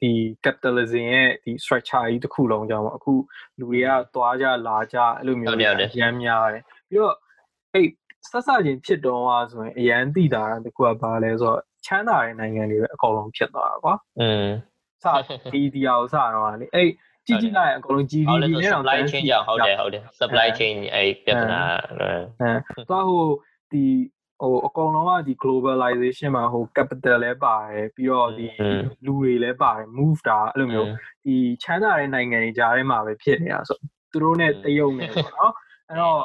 ဒီ capitalism ရဲ့ဒီ structure ကြီးတစ်ခုလုံးကြောင့်ပေါ့အခုလူတွေကသွားကြလာကြအဲ့လိုမျိုးရမ်းများတယ်ပြီးတော့အဲ့ဆက်စချင်းဖြစ်တော့อ่ะဆိုရင်အရန်သိတာတခုကဘာလဲဆိုတော့ချမ်းသာတဲ့နိုင်ငံတွေပဲအကုန်လုံးဖြစ်သွားတာကွာ อืม စဒီဒီအောင်စတော့လေအဲ့ကြည့်ကြည့်လိုက်အကုန်လုံး GDP နဲ့တော့ supply chain ကြောင့်ဟုတ်တယ်ဟုတ်တယ် supply chain အဲ့ပြဿနာအဲသွားဟိုဒီဟိုအကောင်လုံးကဒီ globalization မှာဟို capital လဲပါတယ်ပြီးတော့ဒီလူတွေလဲပါတယ် move တာအဲ့လိုမျိုးဒီချမ်းသာတဲ့နိုင်ငံတွေကြားထဲမှာပဲဖြစ်နေတာဆိုသူတို့နဲ့တရုတ်နဲ့ပေါ့နော်အဲ့တော့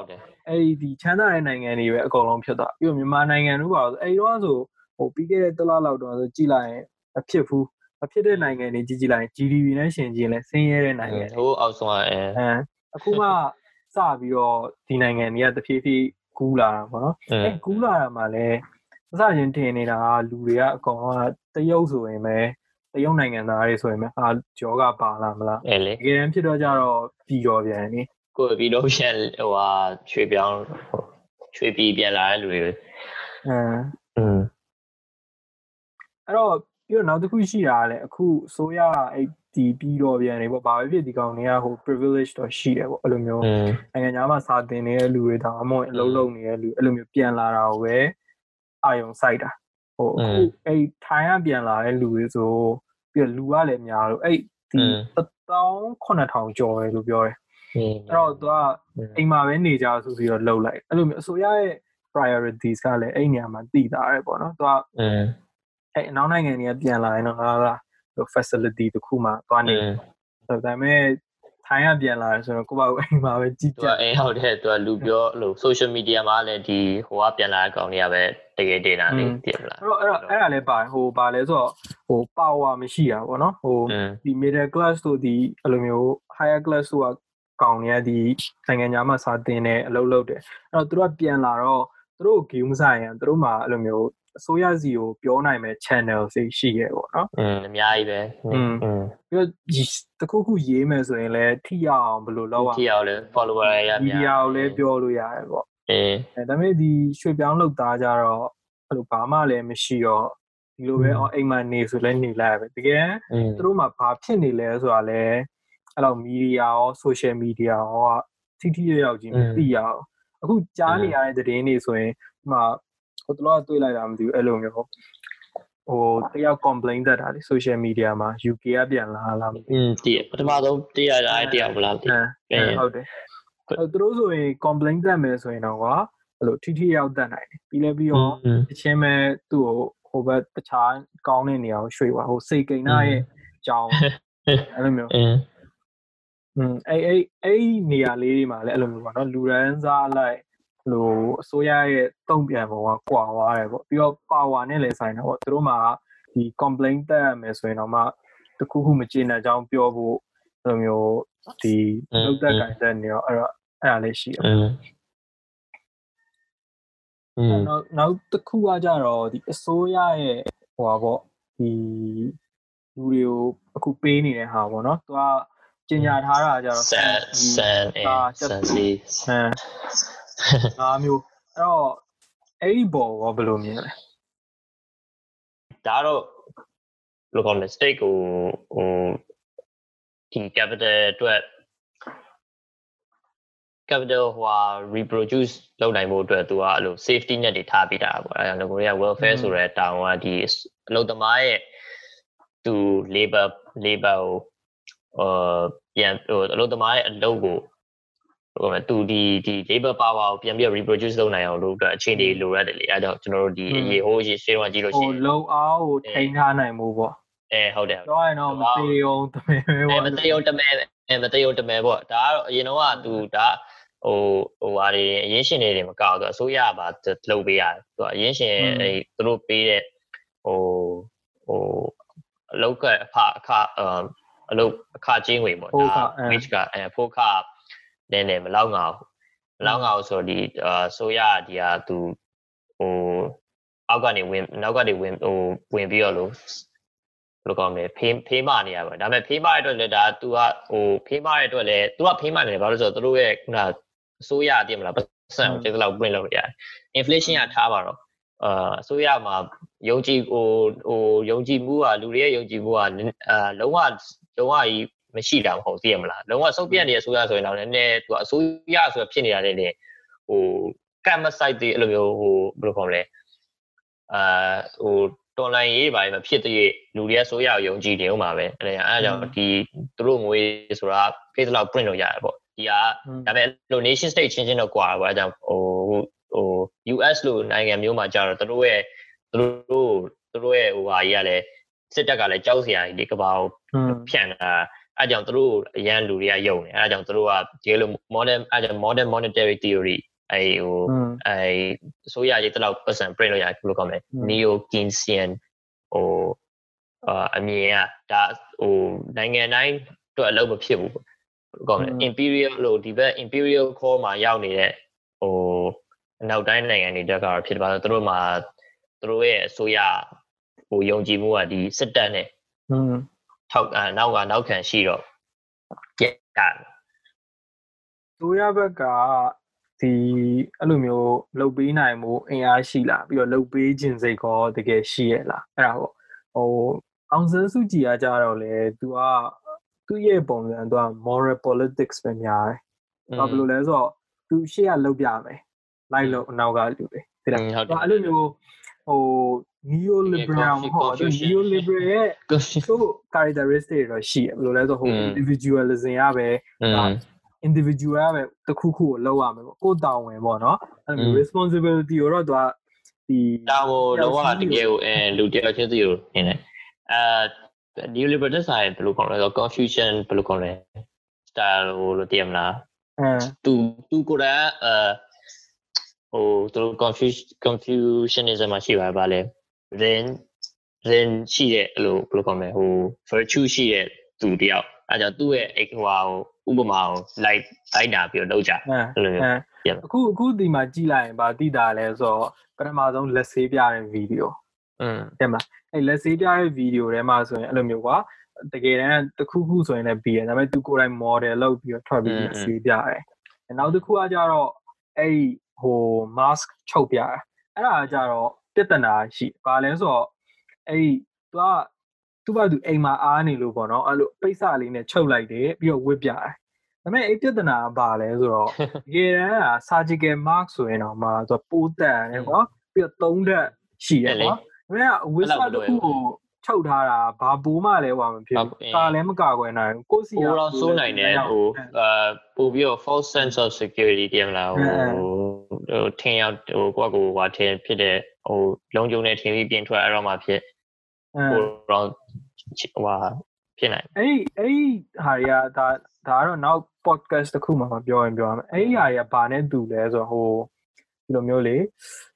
အဲ့ဒီချမ်းသာတဲ့နိုင်ငံတွေပဲအကုန်လုံးဖြစ်သွားပြီးတော့မြန်မာနိုင်ငံတို့ပါဆိုအဲ့တော့ဆိုဟိုပြီးခဲ့တဲ့တလလောက်တော့ဆိုကြည့်လိုက်ရင်အဖြစ်ဘူး မဖြစ်တဲ့နိုင်ငံတွေကြည့်ကြည့်လိုက်ရင် GDP နဲ့ရှင်ကြည့်ရင်လည်းဆင်းရဲတဲ့နိုင်ငံတွေဟိုအောက်ဆုံးအဲအခုမှစပြီးတော့ဒီနိုင်ငံတွေကတဖြည်းဖြည်းကူးလာတာပေါ့နော်အဲကူးလာတာမှလည်းအစချင်းထင်နေတာကလူတွေကအကောင်ကတရုတ်ဆိုရင်ပဲတရုတ်နိုင်ငံသားတွေဆိုရင်ပဲအာကြောကပါလာမလားအဲလေတကယ်တမ်းဖြစ်တော့ကြတော့ပြီးတော့ပြန်နေကိုယ်ပြီးတော့ပြန်ဟိုဟာရွှေပြောင်းရွှေပြည်ပြန်လာတဲ့လူတွေအင်းอืมအဲ့တော့ ပြီးတော့နောက်တစ်ခုရှိတာကလည်းအခုအစိုးရအဲ့ဒီပြီးတော့ပြန်နေပေါ့ဘာပဲဖြစ်ဒီကောင်တွေကဟို privilege တော့ရှိတယ်ပေါ့အဲ့လိုမျိုးနိုင်ငံသားမှာစာတင်နေတဲ့လူတွေဒါမှမဟုတ်အလုပ်လုပ်နေတဲ့လူအဲ့လိုမျိုးပြန်လာတာကိုပဲအာယုံစိုက်တာဟိုအခုအဲ့ထိုင်းကပြန်လာတဲ့လူတွေဆိုပြီးတော့လူကလည်းများလို့အဲ့ဒီ18000ကျော်တယ်လို့ပြောတယ်အဲ့တော့သူကအိမ်မှာပဲနေကြဆိုပြီးတော့လှုပ်လိုက်အဲ့လိုမျိုးအစိုးရရဲ့ priorities ကလည်းအဲ့နေရာမှာတည်တာရယ်ပေါ့နော်သူက အဲ့အနောက်နိုင်ငံတွေကပြန်လာရင်တော့ဟာလား facility တခုမှသွားနေတယ်ဒါပေမဲ့ထိုင်းကပြန်လာတယ်ဆိုတော့ကိုယ့်ဘာကိုအိမ်မှာပဲကြည့်သူကြကအဲဟုတ်တယ်သူကလူပြောလို့ social media မှာလည်းဒီဟိုကပြန်လာတဲ့ကောင်တွေကပဲတကယ်တင်တာလေးတည်မလားအဲ့တော့အဲ့တော့အဲ့ဒါလည်းပါတယ်ဟိုပါလဲဆိုတော့ဟို power မရှိတာပေါ့နော်ဟိုอืมဒီ middle class တို့ဒီအဲ့လိုမျိုး higher class တို့ကကောင်တွေကဒီနိုင်ငံသားမှာစာတင်တယ်အလုပ်လုပ်တယ်အဲ့တော့သူတို့ကပြန်လာတော့သူတို့ game ဆိုင်ရင်သူတို့မှာအဲ့လိုမျိုး အစိုးရစီကိုပြောနိုင်မဲ့ channel တွေရှိရဲပေါ့နော် อืมအများကြီးပဲอืม ပြီးတော့ဒီတခုခုရေးမယ်ဆိုရင်လည်းထိရအောင်ဘယ်လိုလုပ်ရ ကြည့်အောင်လေ follower ရရ မီဒီယာကိုလည်းပြောလို့ရတယ်ပေါ့ အေး အဲဒါပေမဲ့ဒီရွှေပြောင်းလုပ်သားကြတော့အဲ့လိုဘာမှလည်းမရှိတော့ဒီလိုပဲအော်အိမ်မှာနေဆိုလဲနေလိုက်ရပဲတကယ် อืม သူတို့မှာဘာဖြစ်နေလဲဆိုတာလဲအဲ့လိုမီဒီယာရော social media ရောကထိထိရောက်ရောက်ကြီးမသိရအောင်အခုကြားနေရတဲ့သတင်းတွေဆိုရင်ဒီမှာဟို တလောကတွေ့လိုက်တာမသိဘူးအဲ့လိုမျိုးဟိုတယောက် complain တက်တာလေ social media မှာ UK ကပြန်လာလားမသိ อืมတည်ပထမဆုံးတည်ရတာတယောက်မလားတည် အဲဟုတ်တယ်အဲ့သူတို့ဆိုရင် complain တက်မယ်ဆိုရင်တော့ကွာအဲ့လိုထိထိရောက်တက်နိုင်တယ်ပြီးလဲပြီးတော့အချင်းမဲ့သူ့ကိုဟိုဘက်တခြားကောင်းတဲ့နေရာကိုရွှေ့သွားဟိုစိတ်ကိန်းနာရဲ့အကြောင်းအဲ့လိုမျိုး อืม อืมအဲ့အဲ့အဲ့နေရာလေးတွေမှာလည်းအဲ့လိုမျိုးပေါ့နော်လူရန်စားလိုက် လိုအစိုးရရဲ့တုံ့ပြန်ပုံကကွာသွားတယ်ပေါ့ပြီးတော့ power နဲ့လည်းဆိုင်တာပေါ့သူတို့မှာဒီ complaint တက်ရမယ်ဆိုရင်တော့မှတခုခုမကျေနပ်ကြောင်းပြောဖို့အဲ့လိုမျိုးဒီလောက်တက်ကန်တက်နေရောအဲ့တော့အဲ့ဒါလေးရှိတယ်နောက်နောက်တစ်ခုကကြတော့ဒီအစိုးရရဲ့ဟိုပါပေါ့ဒီလူတွေကိုအခုပေးနေတဲ့ဟာပေါ့နော်သူကကျင်ညာထားတာကြတော့ဆန်ဆန်အေးဆန်စီဆန် ငါမျိုးအဲ့တော့အဲ့ဒီဘောကဘယ်လိုမြင်လဲဒါတော့လောကနဲ့ stake ကိုဟိုဒီ capital အတွက် capital ဟိုဟာ reproduce လုပ်နိုင်ဖို့အတွက်သူကအဲ့လို safety net တွေထားပေးတာပေါ့အဲဒါကြောင့်ကိုရီးယား welfare ဆိုတဲ့တောင်းကဒီအလုပ်သမားရဲ့သူ labor labor ကိုအာပြန်ဟိုအလုပ်သမားရဲ့အလုပ်ကို ဟိုသူဒီဒီ labor power ကိုပြန်ပြီး reproduce လုပ်နိုင်အောင်လို့အတွက်အခြေအနေလိုရတယ်လေအဲဒါကြောင့်ကျွန်တော်တို့ဒီအရေးဟိုးရေးရှင်းတော့ကြည့်လို့ရှိရင်ဟိုလုံအောင်ကိုထိန်းထားနိုင်မှုပေါ့အဲဟုတ်တယ်တော့ရင်တော့မသေးအောင်တမဲပဲပေါ့မသေးအောင်တမဲအဲမသေးအောင်တမဲပေါ့ဒါကတော့အရင်တော့ကသူဒါဟိုဟိုဟာတွေအရင်ရှင်တွေမကောက်တော့အစိုးရပါလုပ်ပေးရတယ်သူအရင်ရှင်အဲသူတို့ပေးတဲ့ဟိုဟိုအလောက်ကအခအခအလုပ်အခချင်းဝင်ပေါ့ဒါ wage ကအဲဖိုးခ နည်းနည်းမလောက်ငါဘူးမလောက်ငါဘူးဆိုတော့ဒီအစိုးရဒီဟာသူဟိုအောက်ကနေဝင်နောက်ကနေဝင်ဟိုဝင်ပြီးတော့လို့ဘယ်လိုကောင်းလဲဖေးဖေးမနေရပါဒါပေမဲ့ဖေးမရတဲ့အတွက်လည်းဒါ तू ကဟိုဖေးမရတဲ့အတွက်လည်း तू ကဖေးမနေတယ်ဘာလို့ဆိုတော့သူတို့ရဲ့ခုနအစိုးရတည်မလားပတ်စံကိုကျေးဇူးလောက်ပြင်လို့ရတယ် inflation ကထားပါတော့အာအစိုးရမှာယုံကြည်ဟိုဟိုယုံကြည်မှုကလူတွေရဲ့ယုံကြည်မှုကအာလုံးဝလုံးဝကြီး မရှိတာမဟုတ်သိရမလားလုံးဝစုပ်ပြတ်နေတဲ့အစိုးရဆိုရင်တော့နည်းနည်းသူကအစိုးရဆိုဖြစ်နေရတယ်လေဟိုကတ်မဆိုင်တဲ့အဲ့လိုမျိုးဟိုဘယ်လိုခေါ်မလဲအာဟိုတော်လိုင်းရေးပါမဖြစ်တဲ့လူတွေကဆိုရယုံကြည်နေဦးမှာပဲအဲ့ဒါအဲ့ဒါကြောင့်ဒီသူတို့ငွေဆိုတာ face လောက် print လုပ်ရတယ်ပေါ့ဒီကဒါပေမဲ့လို nation state ချင်းချင်းတော့ကွာပါအဲဒါကြောင့်ဟိုဟို US လို့နိုင်ငံမျိုးမှာကြာတော့သူတို့ရဲ့သူတို့သူတို့ရဲ့ဟိုဟာကြီးကလည်းစစ်တပ်ကလည်းကြောက်စရာကြီးဒီကဘာကိုဖြန့်တာ အဲကြောင့်သူတို့အရန်လူတွေကယုံတယ်အဲကြောင့်သူတို့ကဒီလို modern အဲကြောင့် modern monetary theory အဲဟိုအဲဆိုရရေးတလောက် percent print လို့ရတယ်ဘယ်လိုကောင်းလဲ neo keynesian ဟိုအမြင်ကဒါဟိုနိုင်ငံတိုင်းတော့အလုပ်မဖြစ်ဘူးကောင်းလဲ imperial လို့ဒီဘက် imperial core မှာရောက်နေတဲ့ဟိုအနောက်တိုင်းနိုင်ငံတွေတက်ကတော့ဖြစ်ပါတော့သူတို့မှာသူတို့ရဲ့အစိုးရဟိုယုံကြည်မှုကဒီစစ်တပ်နဲ့อืม ထောက်အနောက်ကနောက်ခံရှိတော့ပြက်တာဆိုရဘက်ကဒီအဲ့လိုမျိုးလှုပ်ပေးနိုင်မှုအင်အားရှိလားပြီးတော့လှုပ်ပေးခြင်းစိတ်ကောတကယ်ရှိရလားအဲ့ဒါပေါ့ဟိုအောင်ဆန်းစုကြည်ကကြတော့လေ तू ကသူ့ရဲ့ပုံစံ तू က moral politics ပဲများတယ်။ဘာလို့လဲဆိုတော့ तू ရှေ့ကလှုပ်ပြမယ်။လိုက်လို့အနောက်ကလူတွေသိလား။အဲ့လိုမျိုးဟို neo liberal မဟုတ်ဘူး neo liberal ရဲ့သူ့ characteristic တော့ရှိတယ်ဘယ်လိုလဲဆိုဟို individualism ရပဲ individual ပဲတစ်ခုခုကိုလောက်ရမယ်ပေါ့ကိုယ်တောင်းဝင်ပေါ့နော်အဲ့လို responsibility ကိုတော့သူကဒီတာဝန်လောကတကယ်ကိုအဲလူတယောက်ချင်းစီကိုနေတယ်အဲ new liberal ဆိုင်ဘယ်လိုခေါ်လဲဆို confusion ဘယ်လိုခေါ်လဲ style လို့တည်မလားအဲသူသူကိုယ်တိုင်အဲဟိုသူတို့ confusion confusionism မှာရှိပါပါလေ then then ရှိတဲ့အဲ့လိုဘယ်လိုခေါ်မလဲဟို virtue ရှိတဲ့သူတယောက်အဲကြောင့်သူ့ရဲ့ဟိုဟာဥပမာကို like လိုက်တာပြီးတော့လုပ်ကြအဲ့လိုမျိုးအခုအခုဒီမှာကြည့်လိုက်ရင်ဗာတိတာလဲဆိုတော့ပထမဆုံးလက်ဆေးပြတဲ့ဗီဒီယိုอืมတဲ့မလားအဲ့လက်ဆေးပြတဲ့ဗီဒီယိုထဲမှာဆိုရင်အဲ့လိုမျိုးကွာတကယ်တမ်းတစ်ခုခုဆိုရင်လည်းပြီးတယ်ဒါပေမဲ့သူကိုယ်တိုင် model လုပ်ပြီးတော့ထွက်ပြီးလက်ဆေးပြတယ်နောက်တစ်ခုကကြတော့အဲ့ဟို mask ချုပ်ပြတာအဲ့ဒါကြတော့ ပြဿနာရှိဘာလဲဆိုတော့အဲ့ဒီသူကသူ့ဘာသူအိမ်မှာအားနေလို့ပေါ့နော်အဲ့လိုပိတ်စလေးနဲ့ချုပ်လိုက်တယ်ပြီးတော့ဝစ်ပြတယ်ဒါပေမဲ့အဲ့ပြဿနာကဘာလဲဆိုတော့တကယ်တမ်းက surgical mask ဆိုရင်တော့မှသူပိုးတန်တယ်ကွာပြီးတော့သုံးဓာတ်ရှိတယ်ကွာဒါပေမဲ့ဝစ်စတစ်ခုကိုချုပ်ထားတာဘာပိုးမှလည်းဟိုမဖြစ်ဘူးကာလည်းမကာကွယ်နိုင်ဘူးကိုစီကပိုးတော့စိုးနိုင်တယ်ဟိုအာပို့ပြီးတော့ false sense of security တင်မလားဟိုဟိုထင်ရောက်ဟိုကိုယ့်ကိုယ်ဟာထင်ဖြစ်တဲ့ ဟိုလုံးကျုံနဲ့ထင်ပြီးပြင်ထွက်အဲ့တော့မှဖြစ်ဟိုတော့ဟိုဟာဖြစ်နိုင်အဲ့အဲ့ဟာတွေကဒါဒါကတော့နောက် podcast တစ်ခုမှမပြောရင်ပြောရမယ်အဲ့ဒီဟာတွေကဘာနဲ့တူလဲဆိုတော့ဟိုဒီလိုမျိုးလေ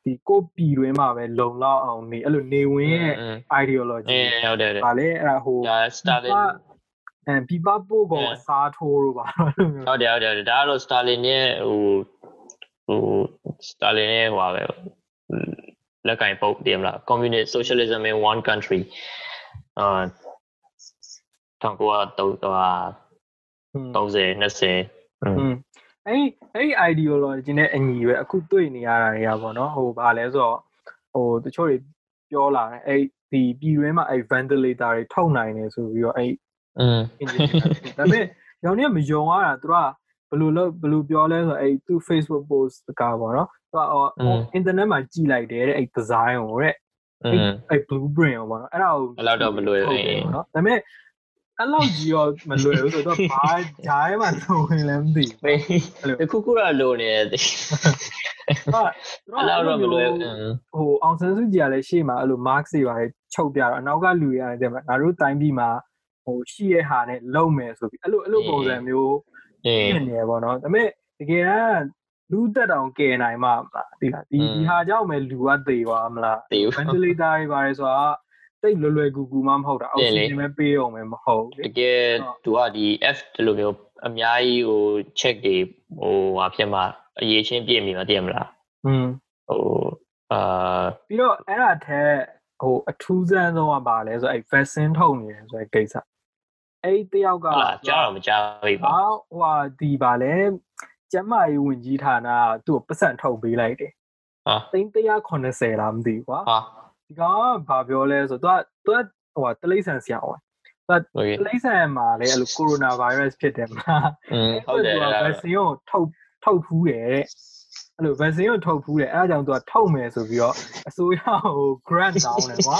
ဒီကိုပြည်တွင်းမှာပဲလုံလောက်အောင်နေအဲ့လိုနေဝင်ရဲ့ ideology ဟုတ်တယ်ဗာလေအဲ့ဒါဟို Stalin အဲပြပပို့ကောင်အစားထိုးလို့ပါဟုတ်တယ်ဟုတ်တယ်ဒါကတော့ Stalin ရဲ့ဟိုဟို Stalin ရဲ့ဟိုပါပဲ လက်ကင်ပုတ်တယ်မလား communist socialism in one country အာ1930 20อืมအဲ့အဲ့ ideology နဲ့အညီပဲအခုတွေ့နေရတာတွေကပေါ့နော်ဟိုဘာလဲဆိုတော့ဟိုတချို့တွေပြောလာတယ်အဲ့ဒီပြည်တွင်းမှာအဲ့ ventilator တွေထုတ်နိုင်တယ်ဆိုပြီးတော့အဲ့อืมဒါပေမဲ့ရောင်နေမယုံရတာသူကဘယ်လိုလုပ်ဘယ်လိုပြောလဲဆိုတော့အဲ့သူ Facebook post ကပေါ့နော် သူက internet မှာကြည့်လိုက်တယ်တဲ့အဲ့ design ကိုတဲ့အဲ့ blueprint ကိုပေါ့နော်အဲ့ဒါကိုအဲ့တော့မလွယ်ဘူးနော်ဒါပေမဲ့အဲ့လောက်ကြီးရောမလွယ်ဘူးဆိုတော့ဘာဂျားထဲမှာသုံးဝင်လည်းမသိမေးတခုခုတော့လိုနေတယ်ဘူးဟာသူအဲ့လောက်တော့မလွယ်ဟိုအောင်ဆန်းစုကြည်ကလည်းရှေ့မှာအဲ့လို mark တွေပါတယ်ချုပ်ပြတော့အနောက်ကလူတွေရတယ်တဲ့မှာငါတို့တိုင်းပြည်မှာဟိုရှိရဲ့ဟာနဲ့လုံမယ်ဆိုပြီးအဲ့လိုအဲ့လိုပုံစံမျိုးအေးဖြစ်နေရပေါ့နော်ဒါပေမဲ့တကယ်တမ်း လူတက်တောင်ကယ်နိုင်မှာမလားဒီလားဒီဒီဟာကြောင့်ပဲလူကသေသွားမလားတေး ventilator တွေပါတယ်ဆိုတာတိတ်လွယ်လွယ်ကူကူမှမဟုတ်တာအောက်ဆီဂျင်ပဲပေးအောင်ပဲမဟုတ်လေတကယ်သူကဒီ F ဒီလိုမျိုးအများကြီးဟို check တွေဟိုဟာဖြစ်မှာအရေးချင်းပြည့်မိမှာတည်မလားอืมဟိုအာပြီးတော့အဲ့ဒါထက်ဟိုအထူးဆန်းဆုံးကပါလဲဆိုအဲ့ vaccine ထုတ်နေတယ်ဆိုတဲ့ကိစ္စအဲ့တယောက်ကဟုတ်လားကြားတော့မကြားဘူးပါအော်ဟိုဟာဒီပါလဲ ကျမ်းမာရေးဝန်ကြီးဌာနကသူ့ကိုပတ်စံထုတ်ပေးလိုက်တယ်ဟာ390လားမသိဘူးကွာဟာဒီကောင်ကဘာပြောလဲဆိုတော့သူကသူကဟိုတလိษံဆရာဟောသူကတလိษံမှာလည်းအဲ့လိုကိုရိုနာဗိုင်းရပ်စ်ဖြစ်တယ်မှာဟုတ်တယ်ဗက်ဆင်ကိုထုတ်ထုတ်ဖူးတယ် အဲ့လို vaccine ကိုထုတ်ဖူးတယ်အဲ့ဒါကြောင့်သူကထုတ်မယ်ဆိုပြီးတော့အစိုးရကို grant တောင်းတယ်ကွာ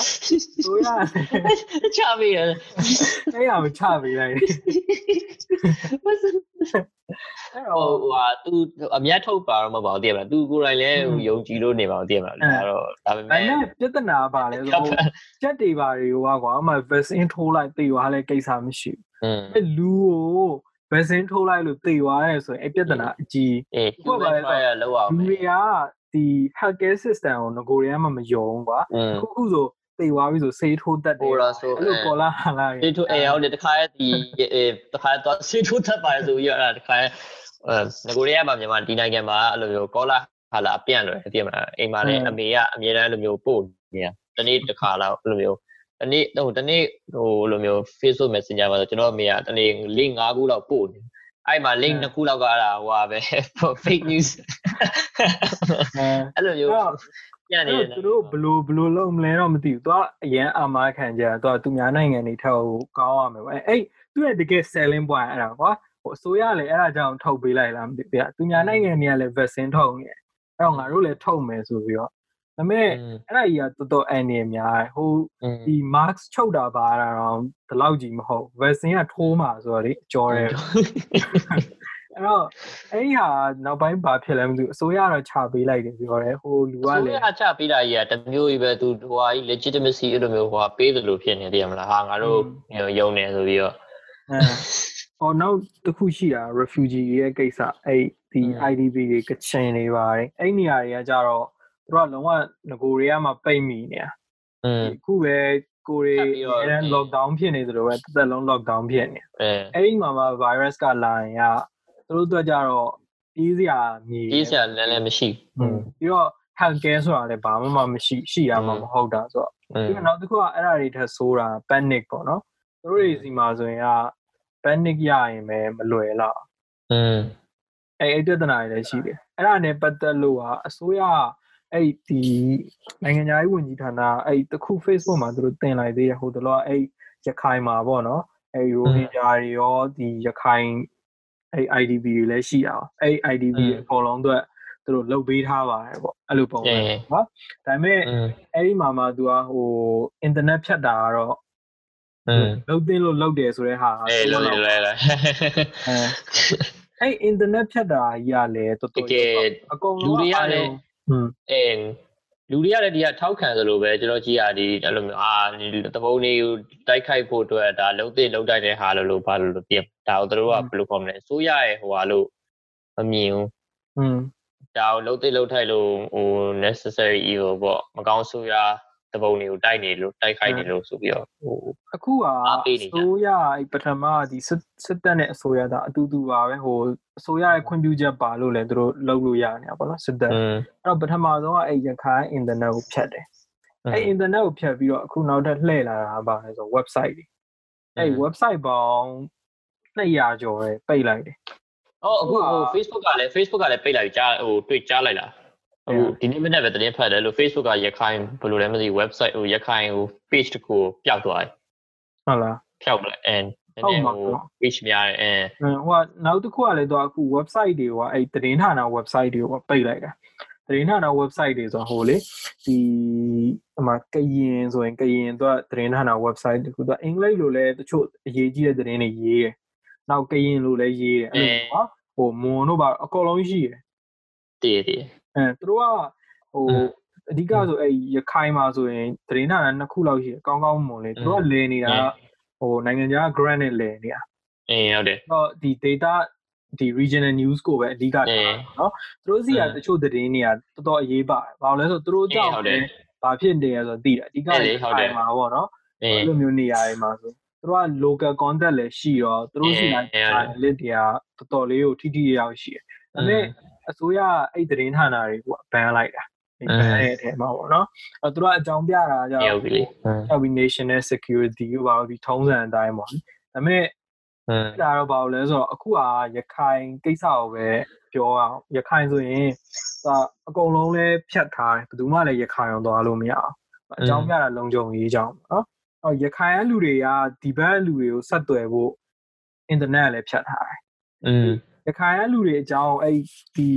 အစိုးရလည်း ချပြီရ အဲ့ဒါကိုချပေးလိုက်တယ်အဲ့ ဟို တော့ ဟိုဟာ तू အမျက်ထုတ်ပါတော့မဟုတ်ပါဘူးတည်မလား तू ကိုယ်တိုင်လည်းဟိုယုံကြည်လို့နေပါဘူးတည်မလားဒါတော့ဒါပေ ဒါ မဲ့ နဲ့ပြဿနာပါလဲဆိုတော့ကြက်တွေပါတွေကကွာအမှ vaccine ထိုးလိုက်တေသွားလဲကိစ္စမရှိဘူး อืม အဲ့လူကို vaccine ထိုးလိုက်လို့တေသွားရဲဆိုရင်အဲ့ပြဿနာအကြီးအေးဟုတ်ပါ human လေ trial လောက်အောင်လူတွေကဒီ healthcare system ကိုငကိုတွေကမှမယုံကွာอืมခုခုဆိုတေသွားပြီဆိုဆေးထိုးတတ်တယ်ဟိုလားဆိုအဲ့လိုပေါ်လာဟာလာစေထိုးအေအောင်လေတခါရဲ့ဒီအဲတခါတော့စေထိုးတတ်ပါလေဆိုပြီးတော့တခါရဲ့အဲငကိုရီးယားမှာမြန်မာဒီနိုင်ငံမှာအဲ့လိုမျိုးကောလာဟာလာအပြန့်လွယ်တည်မလားအိမ်မှာလည်းအမေကအမြဲတမ်းအဲ့လိုမျိုးပို့နေတာတနေ့တစ်ခါလောက်အဲ့လိုမျိုး တနေ့ဟိုတနေ့ဟိုလိုမျိုး Facebook Messenger မှာဆိုကျွန်တော်အမေကတနေ့ link 5ခုလောက်ပို့နေအဲ့မှာ link 2ခုလောက်ကအဲ့ဒါဟိုဟာပဲ fake news အဲအဲ့လိုမျိုးအဲ့တော့ပြန့်နေအဲ့တယ်သူတို့ဘလို့ဘလို့လုံးမလဲတော့မသိဘူးသူကအရန်အာမခံကြသူကသူများနိုင်ငံတွေထက်ကိုကောင်းရမယ်ပေါ့အဲ့သူရဲ့တကယ် selling point အဲ့ဒါကွာဟိုအစိုးရလည်းအဲ့ဒါကြောင့်ထုတ်ပေးလိုက်လားမသိဘူးသူများနိုင်ငံတွေကလည်း vaccine ထုတ်နေတယ်အဲ့တော့ငါတို့လည်းထုတ်မယ်ဆိုပြီးတော့ ဒါပေမဲ့အဲ့ဒါကြီးကတော်တော်အန်နေများဟိုဒီ marks ချုပ်တာပါတာတော့ဒီလောက်ကြီးမဟုတ် vaccine ကထိုးမှာဆိုတော့လေအကျော်တယ်အဲ့တော့အဲ့ဒီဟာနောက်ပိုင်းဘာဖြစ်လဲမသိဘူးအစိုးရတော့ချပေးလိုက်တယ်ပြောတယ်ဟိုလူကလည်းအစိုးရချပေးတာကြီးကတမျိုးကြီးပဲသူဟိုဟာကြီး legitimacy အဲ့လိုမျိုးဟိုဟာပေးတယ်လို့ဖြစ်နေတယ်မလားဟာငါတို့ယုံနေဆိုပြီးတော့အော်နောက်တစ်ခုရှိတာ refugee ရဲ့ကိစ္စအဲ့ဒီ IDP တွေကချင်နေပါတယ်အဲ့နေရာတွေကကြတော့ သူတို့ကလုံးဝငကိုတွေကမှပိတ်မိနေတာ อืม အခုပဲကိုရီအဲ lockdown ဖြစ်နေသလိုပဲတစ်သက်လုံး lockdown ဖြစ်နေ အဲ အဲ့ဒီမှာမှ virus ကလာရင်ကသူတို့အတွက်ကြတော့အေးစရာမြေ ကြီးစရာလည်းလည်းမရှိ อืมပြီးတော့ health care ဆိုတာလည်းဘာမှမရှိရှိရမှာမဟုတ်တာဆိုတော့ อืม ပြီးတော့နောက်တစ်ခုကအဲ့ဒါတွေထက်ဆိုးတာ panic ပေါ့နော်သူတို့တွေစီမှာဆိုရင်က panic ရရင်ပဲမလွယ်လောက် อืม အဲ့အဲ့ပြဿနာတွေလည်းရှိတယ်အဲ့ဒါနဲ့ပတ်သက်လို့ကအစိုးရ အဲ့ဒီနိုင်ငံသားရေးဝန်ကြီးဌာနအဲ့တခု Facebook မှာသူတို့တင်လိုက်သေးတယ်ဟိုတလောအဲ့ရခိုင်မှာပေါ့နော်အဲ့ရိုဟင်ဂျာတွေရောဒီရခိုင်အဲ့ IDB တွေလည်းရှိအောင်အဲ့ IDB တွေအကုန်လုံးအတွက်သူတို့လုတ်ပေးထားပါတယ်ပေါ့အဲ့လိုပုံစံနော်ဒါပေမဲ့အဲ့ဒီမှာမှသူကဟိုအင်တာနက်ဖြတ်တာကတော့လုတ်သိလို့လုတ်တယ်ဆိုတဲ့ဟာအဲလုတ်လဲလဲအဲအဲ့အင်တာနက်ဖြတ်တာရလဲတော်တော်အကုန်လုံးလူတွေကလည်း အင်းလူတွေကလည်းဒီကထောက်ခံသလိုပဲကျွန်တော်ကြည့်ရဒီအဲ့လိုမျိုးအာတပုံးလေးကိုတိုက်ခိုက်ဖို့အတွက်ဒါလုံးသိလုံးတိုက်တဲ့ဟာလို့လို့ဘာလို့လို့ပြဒါတို့တို့ကဘယ်လိုခေါ်မလဲဆိုရရဲ့ဟိုဟာလို့မမြင်ဘူးอืมဒါကိုလုံးသိလုံးထိုက်လို့ဟို necessary evil ပေါ့မကောင်းဆိုရ တပုံးတွေကိုတိုက်နေလို့တိုက်ခိုက်နေလို့ဆိုပြီးတော့ဟိုအခုကအားပေးနေကြဆိုရအဲ့ပထမဒီစစ်စစ်တပ်နဲ့အစိုးရသားအတူတူပါပဲဟိုအစိုးရရဲ့ခွင့်ပြုချက်ပါလို့လည်းသူတို့လုပ်လို့ရနေတာပေါ့နော်စစ်တပ်อืมအဲ့တော့ပထမဆုံးကအဲ့ရခိုင်အင်တာနက်ကိုဖြတ်တယ်အဲ့အင်တာနက်ကိုဖြတ်ပြီးတော့အခုနောက်ထပ်လှည့်လာတာကပါလဲဆို website တွေအဲ့ website ပေါင်း200ကျော်ပဲပိတ်လိုက်တယ်အော်အခုဟို Facebook ကလည်း Facebook ကလည်းပိတ်လိုက်ကြားဟိုတွေ့ကြားလိုက်လား အခုဒီနေ့မနေ့ပဲသတင်းဖတ်တယ်လို့ Facebook ကရခိုင်ဘယ်လိုလဲမသိ website ဟိုရခိုင်ဟို page တခုပျောက်သွားတယ်ဟုတ်လားဖျောက်လိုက် and နည်းနည်းဟို page များတယ်အဲဟိုကနောက်တစ်ခုကလည်းတော့အခု website တွေကအဲ့သတင်းဌာန website တွေကိုပိတ်လိုက်တာသတင်းဌာန website တွေဆိုတော့ဟိုလေဒီဟိုမှာကရင်ဆိုရင်ကရင်သူကသတင်းဌာန website တခုသူကအင်္ဂလိပ်လိုလဲတချို့အရေးကြီးတဲ့သတင်းတွေရေးတယ်။နောက်ကရင်လိုလဲရေးတယ်အဲ့လိုပေါ့ဟိုမွန်တို့ပါအကုန်လုံးရှိတယ်တည်တည်။ အဲသူတို့ကဟိုအဓိကဆိုအဲ့ရခိုင်မှာဆိုရင်သတင်းဌာနနှစ်ခုလောက်ရှိတယ်။ကောင်းကောင်းမွန်လေသူတို့ကလဲနေတာဟိုနိုင်ငံခြား grant နဲ့လဲနေတာ။ အေးဟုတ်တယ် တော့ဒီ data ဒီ regional news ကိုပဲအဓိကထားတာเนาะသူတို့စီကတချို့သတင်းတွေကတော်တော်အရေးပါတယ်ဘာလို့လဲဆိုတော့သူတို့ကြောင့်လည်းဘာဖြစ်နေရဆိုတော့သိတယ်အဓိကလည်းခိုင်မှာပေါ့เนาะ အေး အဲ့လိုမျိုးနေရာတွေမှာဆိုသူတို့က local contact လည်းရှိတော့သူတို့စီက list တွေကတော်တော်လေးကိုထိထိရောက်ရှိတယ်ဒါပေမဲ့ အစိုးရအဲ့သတင်းဌာနတွေကိုဘန်လိုက်တာဘန်တဲ့အထဲမှာပေါ့နော်အဲသူကအကြောင်းပြတာကြောင့်ဟုတ်ပြီ national security ကိုပါဒီထုံးစံအတိုင်းပေါ့ဒါပေမဲ့ဒါတော့ဘာလို့လဲဆိုတော့အခုကရခိုင်ကိစ္စကိုပဲပြောအောင်ရခိုင်ဆိုရင်အကုန်လုံးလဲဖြတ်ထားတယ်ဘယ်သူမှလည်းရခိုင်အောင်သွားလို့မရအောင်အကြောင်းပြတာလုံခြုံရေးကြောင့်နော်အော်ရခိုင်အလူတွေကဒီဘက်အလူတွေကိုဆက်သွယ်ဖို့အင်တာနက်လည်းဖြတ်ထားတယ်อืม ရခိုင်ကလူတွေအကြောင်းအဲ့ဒီ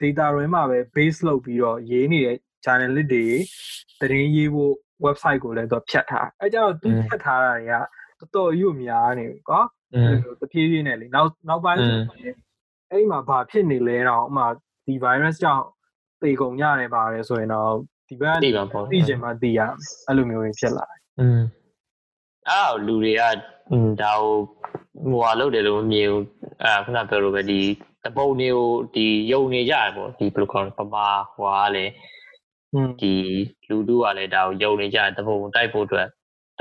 data တွေမှာပဲ base လုပ်ပြီးတော့ရေးနေတဲ့ journalist တွေသတင်းရေးဖို့ website ကိုလည်းသူဖြတ်ထားအဲ့ကြတော့သူဖြတ်ထားတာတွေကတော်တော်ရွများနေပြီကွာတဖြည်းဖြည်းနဲ့လေနောက်နောက်ပိုင်းအဲ့မှာဘာဖြစ်နေလဲတော့ဥမာဒီ virus ကြောင့်တေကုန်ရတယ်ပါတယ်ဆိုရင်တော့ဒီဘက်ကနေသိချင်မှသိရအဲ့လိုမျိုးတွေဖြစ်လာတယ်อืมအဲ့လူတွေကဒါကို ဟိုဟာလုပ်တယ်လို့မမြင်ဘူးအဲခုနပြောလို့ပဲဒီတပုံတွေကိုဒီယုံနေကြတယ်ပေါ့ဒီဘယ်လိုခေါ်လဲပမာဟွာလေဒီလူတို့ကလည်းဒါကိုယုံနေကြတယ်တပုံတိုက်ဖို့အတွက်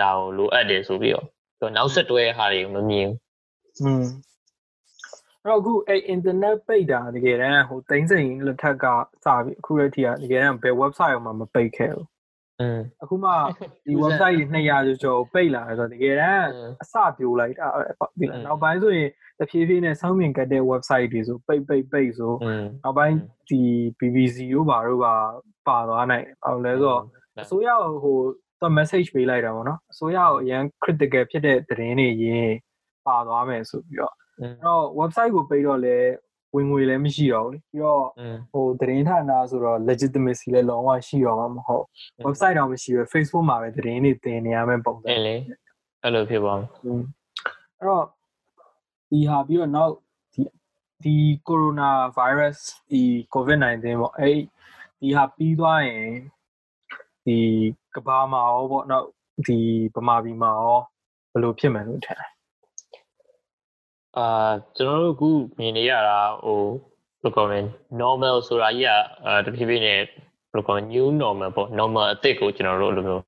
ဒါကိုလိုအပ်တယ်ဆိုပြီးတော့နောက်ဆက်တွဲဟာတွေကိုမမြင်ဘူးတော့အခုအဲ့ internet ပိတ်တာတကယ်တမ်းဟိုတိမ့်စိန်လက်ထက်ကစပြီးအခုလက်ထီကတကယ်တမ်းဘယ် website မှာမပိတ်ခဲ့ဘူး အခုမှဒီ website ကြီး200ကျော်ကျော်ပိတ်လာတယ်ဆိုတော့တကယ်တမ်းအစပြိုလိုက်တာဒီနောက်ပိုင်းဆိုရင်တဖြည်းဖြည်းနဲ့စောင်းမြင်ကတ်တဲ့ website တွေဆိုပိတ်ပိတ်ပိတ်ဆိုနောက်ပိုင်းဒီ BBC တို့ဘာတို့ပါပါသွားနိုင်အောင်လဲဆိုတော့အစိုးရဟိုသူ message ပေးလိုက်တာပေါ့နော်အစိုးရကိုအရန် critical ဖြစ်တဲ့သတင်းတွေရင်းပါသွားမယ်ဆိုပြီးတော့အဲ့တော့ website ကိုပိတ်တော့လဲ ဝင်ငွေလည်းမရှိတော့ဘူးလေပြီးတော့ဟိုသတင်းဌာနဆိုတော့ legitimacy လည်းလုံးဝရှိတော့မှာမဟုတ် website တော့မရှိပဲ Facebook မှာပဲသတင်းတွေတင်နေရမယ့်ပုံစံအဲ့လေအဲ့လိုဖြစ်ပါမယ်အဲ့တော့ဒီဟာပြီးတော့နောက်ဒီဒီ corona virus ဒီ covid-19 ပေါ့အဲ့ဒီဟာပြီးသွားရင်ဒီကဘာမှာရောပေါ့နောက်ဒီဗမာပြည်မှာရောဘယ်လိုဖြစ်မယ်လို့ထင်လဲ အာကျွန်တော်တို့အခုမြင်နေရတာဟိုဘယ်လိုကောင်းလဲ normal ဆိုတာကြီးကတဖြည်းဖြည်းနဲ့ဘယ်လိုကောင်း new normal ပေါ့ normal အသစ်ကိုကျွန်တော်တို့အဲ့လိုမျိုး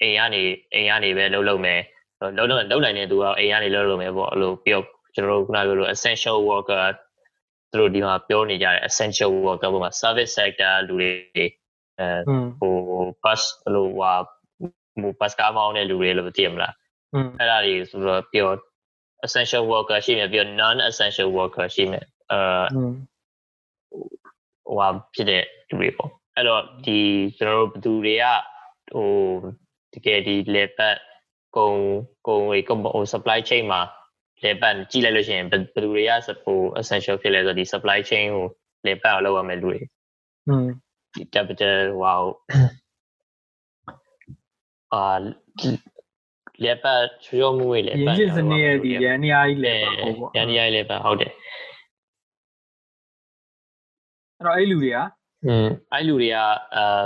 အိမ်ကနေအိမ်ကနေပဲလှုပ်လှုပ်မယ်လှုပ်လှုပ်လှုပ်နိုင်တဲ့သူကအိမ်ကနေလှုပ်လှုပ်မယ်ပေါ့အဲ့လိုပြီးတော့ကျွန်တော်တို့ခုနပြောလို့ essential worker သူတို့ဒီမှာပြောနေကြတဲ့ essential worker ပုံမှာ service sector လူတွေအဲဟို bus အဲ့လိုဟာ bus ကားမောင်းတဲ့လူတွေလို့သိရမလားအဲ့ဒါတွေဆိုတော့ပြော essential worker ရှိမယ်ပြီးတော့ non essential worker ရှိမယ်အာဟိုဟာဖြစ်တဲ့သူတွေပေါ့အဲ့တော့ဒီကျွန်တော်တို့ဘသူတွေကဟိုတကယ်ဒီလေပတ်ကုန်ကုန်ဝေကုန်ဟို supply chain မှာလေပတ်ကြည့်လိုက်လို့ရှိရင်ဘသူတွေကဟို essential ဖြစ်လဲဆိုတော့ဒီ supply chain ကိုလေပတ်အောင်လုပ်ရမယ်လူတွေอืมဒီ capital ဟိုအာ လေပတ်ချောမှုဝေးလေရင်းပတ်ချင်းစနစ်ရဲ့ဒီရန်နေရာကြီးလည်းပေါ့ပေါ့ရန်ဒီရိုက်လေပတ်ဟုတ်တယ်အဲ့တော့အဲ့လူတွေကอืมအဲ့လူတွေကအာ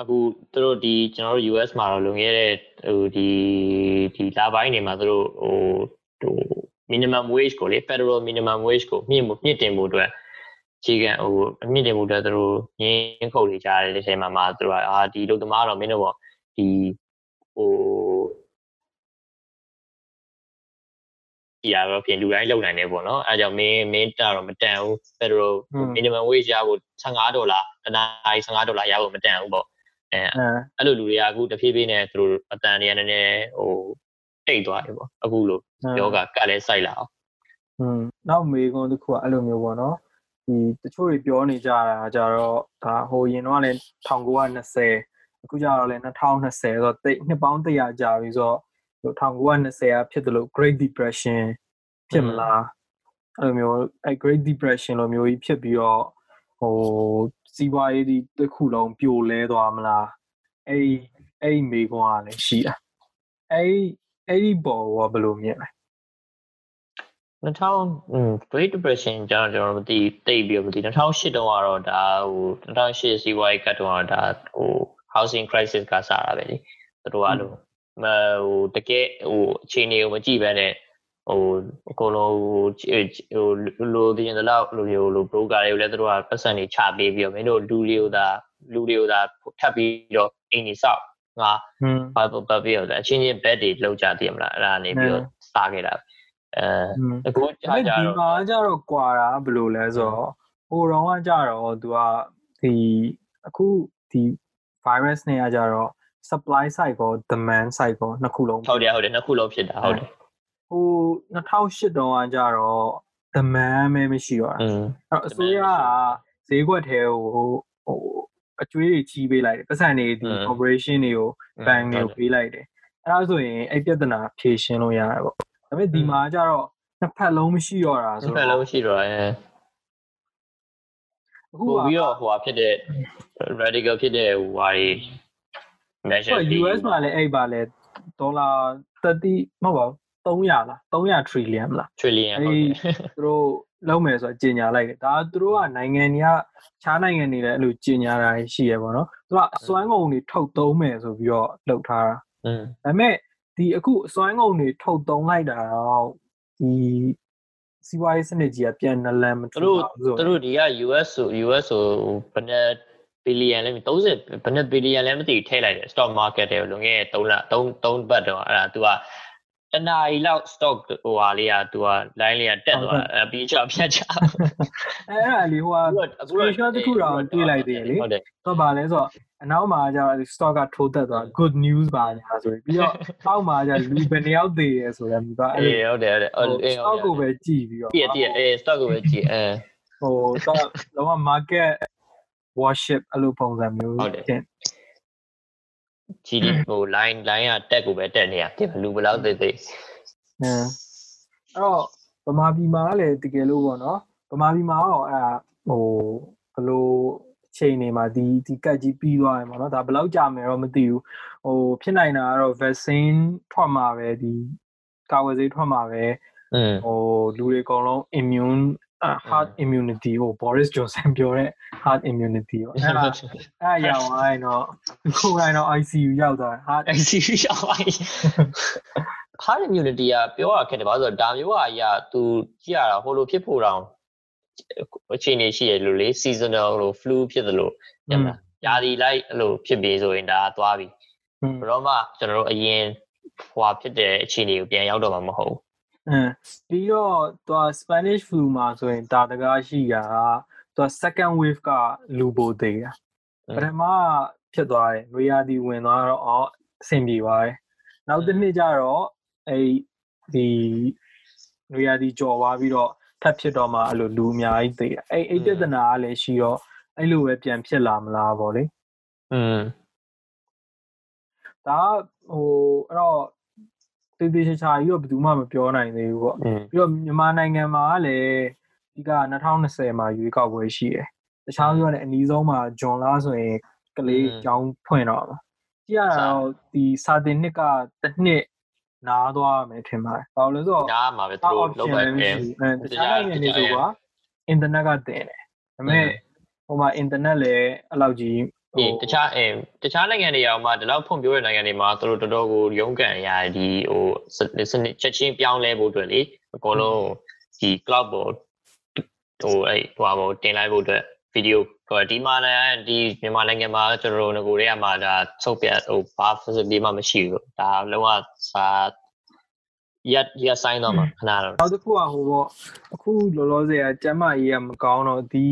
အခုသူတို့ဒီကျွန်တော်တို့ US မှာတော့လုံခဲ့တဲ့ဟိုဒီဒီလာပိုင်းတွေမှာသူတို့ဟိုဟို minimum wage ကိုလေ federal minimum wage ကိုမြင့်မှုမြင့်တင်မှုအတွက်ခြေခံဟိုအမြင့်တင်မှုအတွက်သူတို့ငင်းခုတ်နေကြတဲ့ဒီချိန်မှာမှသူတို့ကအာဒီလူသမားတော့မင်းတို့ပေါ့ဒီဟို ဒီရတော့ပြင်လူတိုင်းလုံနိုင်တယ်ပေါ့နော်အဲဒါကြောင့်မင်းမင်းတာတော့မတန်ဘူး federal minimum wage ရဖို့15ဒေါ်လာတနားရီ15ဒေါ်လာရဖို့မတန်ဘူးပေါ့အဲအဲအဲ့လိုလူတွေကအခုတဖြည်းဖြည်းနဲ့သူတို့အတန်တွေကနည်းနည်းဟိုတိတ်သွားတယ်ပေါ့အခုလိုယောဂကလည်းစိုက်လာအောင်อืมနောက်မေကွန်းတစ်ခုကအဲ့လိုမျိုးပေါ့နော်ဒီတချို့တွေပြောနေကြတာကြတော့ဒါဟိုရင်တော့လည်း1920အခုကြတော့လည်း2020ဆိုတော့တိတ်နှစ်ပေါင်း100ကြာပြီဆိုတော့ဟို 1920ကဖြစ်တယ်လို့ Great Depression ဖြစ်မလားအဲ့လိုမျိုးအဲ့ Great Depression လိုမျိုးကြီးဖြစ်ပြီးတော့ဟိုစီးပွားရေးဒီတစ်ခုလုံးပြိုလဲသွားမလားအဲ့ဒီအဲ့ဒီမေကွန်းကလည်းရှိတာအဲ့ဒီအဲ့ဒီပေါ်ကဘယ်လိုမြင်လဲ2000 Great Depression ကျွန်တော်ကျွန်တော်မသိတိတ်ပြီးမသိ2008တုန်းကတော့ဒါဟို2008စီးပွားရေးကတ်တုန်းကတော့ဒါဟို housing crisis ကစတာပဲလေသူတို့ကလို့ ဟိုတကယ်ဟိုအခြေအနေကိုမကြည့်ဘဲနဲ့ဟိုအကုန်လုံးဟိုဟိုလိုတည်ရင်တော့လိုမျိုးလို broker တွေကိုလည်းသူတို့ကပတ်စံတွေချပေးပြီးတော့မင်းတို့လူတွေကိုသာလူတွေကိုသာထပ်ပြီးတော့အိမ်ကြီးစောက်ငါဘာဘာပြီးတော့အချင်းချင်း bed တွေလောက်ကြတည်မလားအဲ့ဒါနေပြီးတော့စားခဲ့တာအဲအခုကြာကြာတော့ဒီမှာကြတော့ကွာတာဘယ်လိုလဲဆိုတော့ဟိုတော့ကကြတော့သူကဒီအခုဒီ virus နဲ့ကကြတော့ supply side ကော demand side ကောနှစ်ခုလုံးဟုတ်တယ်ဟုတ်တယ်နှစ်ခုလုံးဖြစ်တာဟုတ်တယ်ဟို2008တုန်းကကြတော့ demand ပဲမရှိတော့တာအဲ့အစိုးရကဈေးကွက်ထဲကိုဟိုဟိုအကျွေးတွေချီးပေးလိုက်တယ်ပတ်စံတွေဒီ operation တွေကို bank တွေကိုပေးလိုက်တယ်အဲ့ဒါဆိုရင်အဲ့ပြဿနာဖြေရှင်းလို့ရတယ်ပေါ့ဒါပေမဲ့ဒီမှာကျတော့နှစ်ဖက်လုံးမရှိတော့တာဆိုတော့နှစ်ဖက်လုံးရှိတော့အဲအခုပြီးတော့ဟိုဟာဖြစ်တဲ့ radical ဖြစ်တဲ့ဟိုဟာတွေ measure US မှာလည်းအဲ့ပါလဲဒေါ်လာ30မဟုတ်ပါဘူး300လား300 trillion လား trillion ဟုတ်တယ်သူတို့လုံးမယ်ဆိုတော့ကြီးညာလိုက်တယ်ဒါသူတို့ကနိုင်ငံတွေကခြားနိုင်ငံတွေလည်းအဲ့လိုကြီးညာတာရှိရပေါ့နော်သူကအစွမ်းကုန်တွေထုတ်သုံးမယ်ဆိုပြီးတော့လုပ်ထားတာอืมဒါပေမဲ့ဒီအခုအစွမ်းကုန်တွေထုတ်သုံးလိုက်တာတော့ဒီစီးပွားရေးစနစ်ကြီးကပြန်နလန်မတူဘူးဆိုသူတို့ဒီက US ဆို US ဆိုဘယ်နဲ့ ဘီလီယံလဲ30ဘယ်နဲ့ဘီလီယံလဲမသိထည့်လိုက်တယ် stock market တွေလုံခဲ့3လ3 3ဘတ်တော့အဲ့ဒါ तू ကတနာရီလောက် stock ဟိုဟာလေးက तू က line လေးကတက်သွားတာပြီးချဖြတ်ချအဲ့ဒါလေးဟိုက screenshot တစ်ခုတော့တွေ့လိုက်သေးတယ်လေဟုတ်တယ်တော့ဗာလဲဆိုတော့အနောက်မှာကျတော့ stock ကထိုးတက်သွား good news ပါညာဆိုပြီးပြီးတော့အောက်မှာကျလူဘယ်နှယောက်သေးရဲဆိုတော့မြပါအေးဟုတ်တယ်ဟုတ်တယ်အေး stock ကိုပဲကြည့်ပြီးတော့ကြည့်ကြည့်အေး stock ကိုပဲကြည့်အဲဟိုတော့လောက market worship အဲ့လိုပုံစံမျိုးဟုတ်တယ် GD ဟို line line ကတက်ကိုပဲတက်နေရပြင်လူဘယ်လောက်သေးသေးဟမ်အဲ့တော့ဗမာပြည်မှာလည်းတကယ်လို့ပေါ့နော်ဗမာပြည်မှာတော့အဲ့ဒါဟိုဘလို့ချိန်နေမှာဒီဒီကတ်ကြီးပြီးသွားတယ်ပေါ့နော်ဒါဘယ်လောက်ကြာမယ်တော့မသိဘူးဟိုဖြစ်နိုင်တာကတော့ vaccine ထွက်မှာပဲဒီကာဝယ်ဆေးထွက်မှာပဲอืมဟိုလူတွေအကုန်လုံး immune hard immunity ကို Boris Johnson ပြောတဲ့ hard immunity ပေါ့အဲ့ဒါအဲ့ရောက်သွားရင်တော့ခုခိုင်းတော့ ICU ရောက်သွားတယ် hard ICU ရောက်သွား hard immunity ကပြောရခက်တယ်ဘာလို့ဆိုတော့ဒါမျိုးဟာကြီးက तू ကြည့်ရတာဟိုလိုဖြစ်ဖို့တောင်အခြေအနေရှိရလို့လေ seasonal လို့ flu ဖြစ်သလိုညမရာသီလိုက်အဲ့လိုဖြစ်ပြီးဆိုရင်ဒါသွားပြီဘယ်တော့မှကျွန်တော်တို့အရင်ဟွာဖြစ်တဲ့အခြေအနေကိုပြန်ရောက်တော့မှာမဟုတ်ဘူး အင်းပြီးတော့သူက Spanish flu မှာဆိုရင်တာတကားရှိတာသူက second wave ကလူပိုသေးတာပထမဖြစ်သွားတယ်နွေရာသီဝင်သွားတော့အော်အဆင်ပြေပါတယ်နောက်တစ်နှစ်ကျတော့အဲဒီနွေရာသီကြော်သွားပြီးတော့ထပ်ဖြစ်တော့မှအဲ့လိုလူအများကြီးသေးတယ်အဲ့အဲ့ပြဿနာကလည်းရှိတော့အဲ့လိုပဲပြန်ဖြစ်လာမလားပေါ့လေอืมဒါဟိုအဲ့တော့ တေးသေးချာချာကြီးတော့ဘယ်သူမှမပြောနိုင်သေးဘူးပေါ့ပြီးတော့မြန်မာနိုင်ငံမှာလည်းဒီက2020မှာရွေးကောက်ပွဲရှိတယ်တခြားပြောလည်းအနည်းဆုံးမှာဂျွန်လာဆိုရင်ကလေးကျောင်းဖွင့်တော့မှာကြည့်ရတော့ဒီစာတင်နှစ်ကတစ်နှစ်နားသွားမယ်ထင်ပါတယ်။ဘာလို့လဲဆိုတော့နားမှာပဲသူတို့လောက်ပဲအဲတခြားနိုင်ငံတွေဆိုကအင်တာနက်ကတင်တယ်။ဒါပေမဲ့ဟိုမှာအင်တာနက်လည်းအဲ့လောက်ကြီး အေးတခြားအဲတခြားနိုင်ငံတွေအောင်မှဒီလောက်ဖွံ့ဖြိုးတဲ့နိုင်ငံတွေမှာသူတို့တော်တော်ကိုရုန်းကန်ရဒီဟိုစနစ်ချက်ချင်းပြောင်းလဲဖို့အတွက်လေအကုန်လုံးဒီ cloud ပေါ်ဟိုအဲဟိုပါပေါ်တင်လိုက်ဖို့အတွက်ဗီဒီယိုဟိုဒီမှာလည်းဒီမြန်မာနိုင်ငံမှာကျွန်တော်တို့ငကိုတွေကမှဒါစုပ်ပြဟိုဘာ facility မှမရှိဘူးဒါလုံးဝစာရရဆိုင်တော့မှာခဏတော့နောက်တစ်ခုကဟိုပေါ့အခုလောလောဆယ်ကကျမ်းမာရေးကမကောင်းတော့ဒီ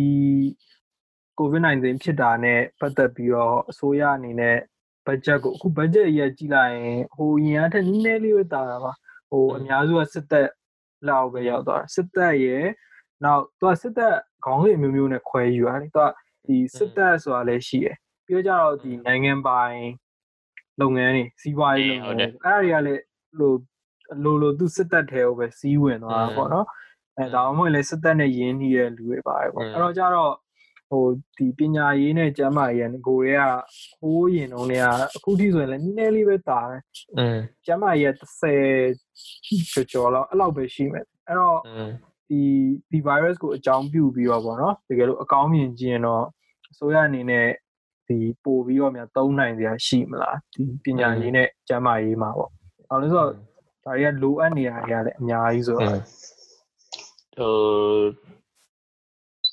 COVID-19 ဖြစ်တာနဲ့ပတ်သက်ပြီးတော့အစိုးရအနေနဲ့ budget ကိုအခု budget အရေးကြီးလိုက်ရင်ဟိုရင်အထက်နည်းနည်းလေးပဲတာတာပါဟိုအများစုကစစ်သက်လောက်ပဲရောက်သွားတာစစ်သက်ရဲ့နောက်သူကစစ်သက်ခေါင်းစဉ်မျိုးမျိုးနဲ့ခွဲယူရတယ်သူကဒီစစ်သက်ဆိုတာလည်းရှိတယ်ပြောကြတော့ဒီနိုင်ငံပိုင်လုပ်ငန်းတွေစီးပွားရေးလုပ်ငန်းတွေအဲ့ဒါတွေကလည်းလိုလိုလိုသူစစ်သက်ထဲကိုပဲစီးဝင်သွားတာပေါ့နော်အဲဒါမှမဟုတ်လည်းစစ်သက်နဲ့ယင်းနှီးတဲ့လူတွေပါတယ်ပေါ့အဲ့တော့ကြတော့ ဟိုဒီပညာရေးနဲ့ကျမ်းမာရေးကကိုတွေကဟိုးရင်တော့နေကအခုထိဆိုရင်လည်းနည်းနည်းလေးပဲတာတယ်။အင်းကျမ်းမာရေးက30ကျော်ကျော်လောက်အဲ့လောက်ပဲရှိမယ်။အဲ့တော့ဒီဒီ virus ကိုအကြောင်းပြုပြီးတော့ဗောနော်တကယ်လို့အကောင်းမြင်ကြည့်ရင်တော့အစိုးရအနေနဲ့ဒီပို့ပြီးတော့များသုံးနိုင်စရာရှိမလားဒီပညာရေးနဲ့ကျန်းမာရေးမှာပေါ့အောင်လို့ဆိုတော့ဒါတွေကလိုအပ်နေရတယ်လည်းအများကြီးဆိုတော့ဟို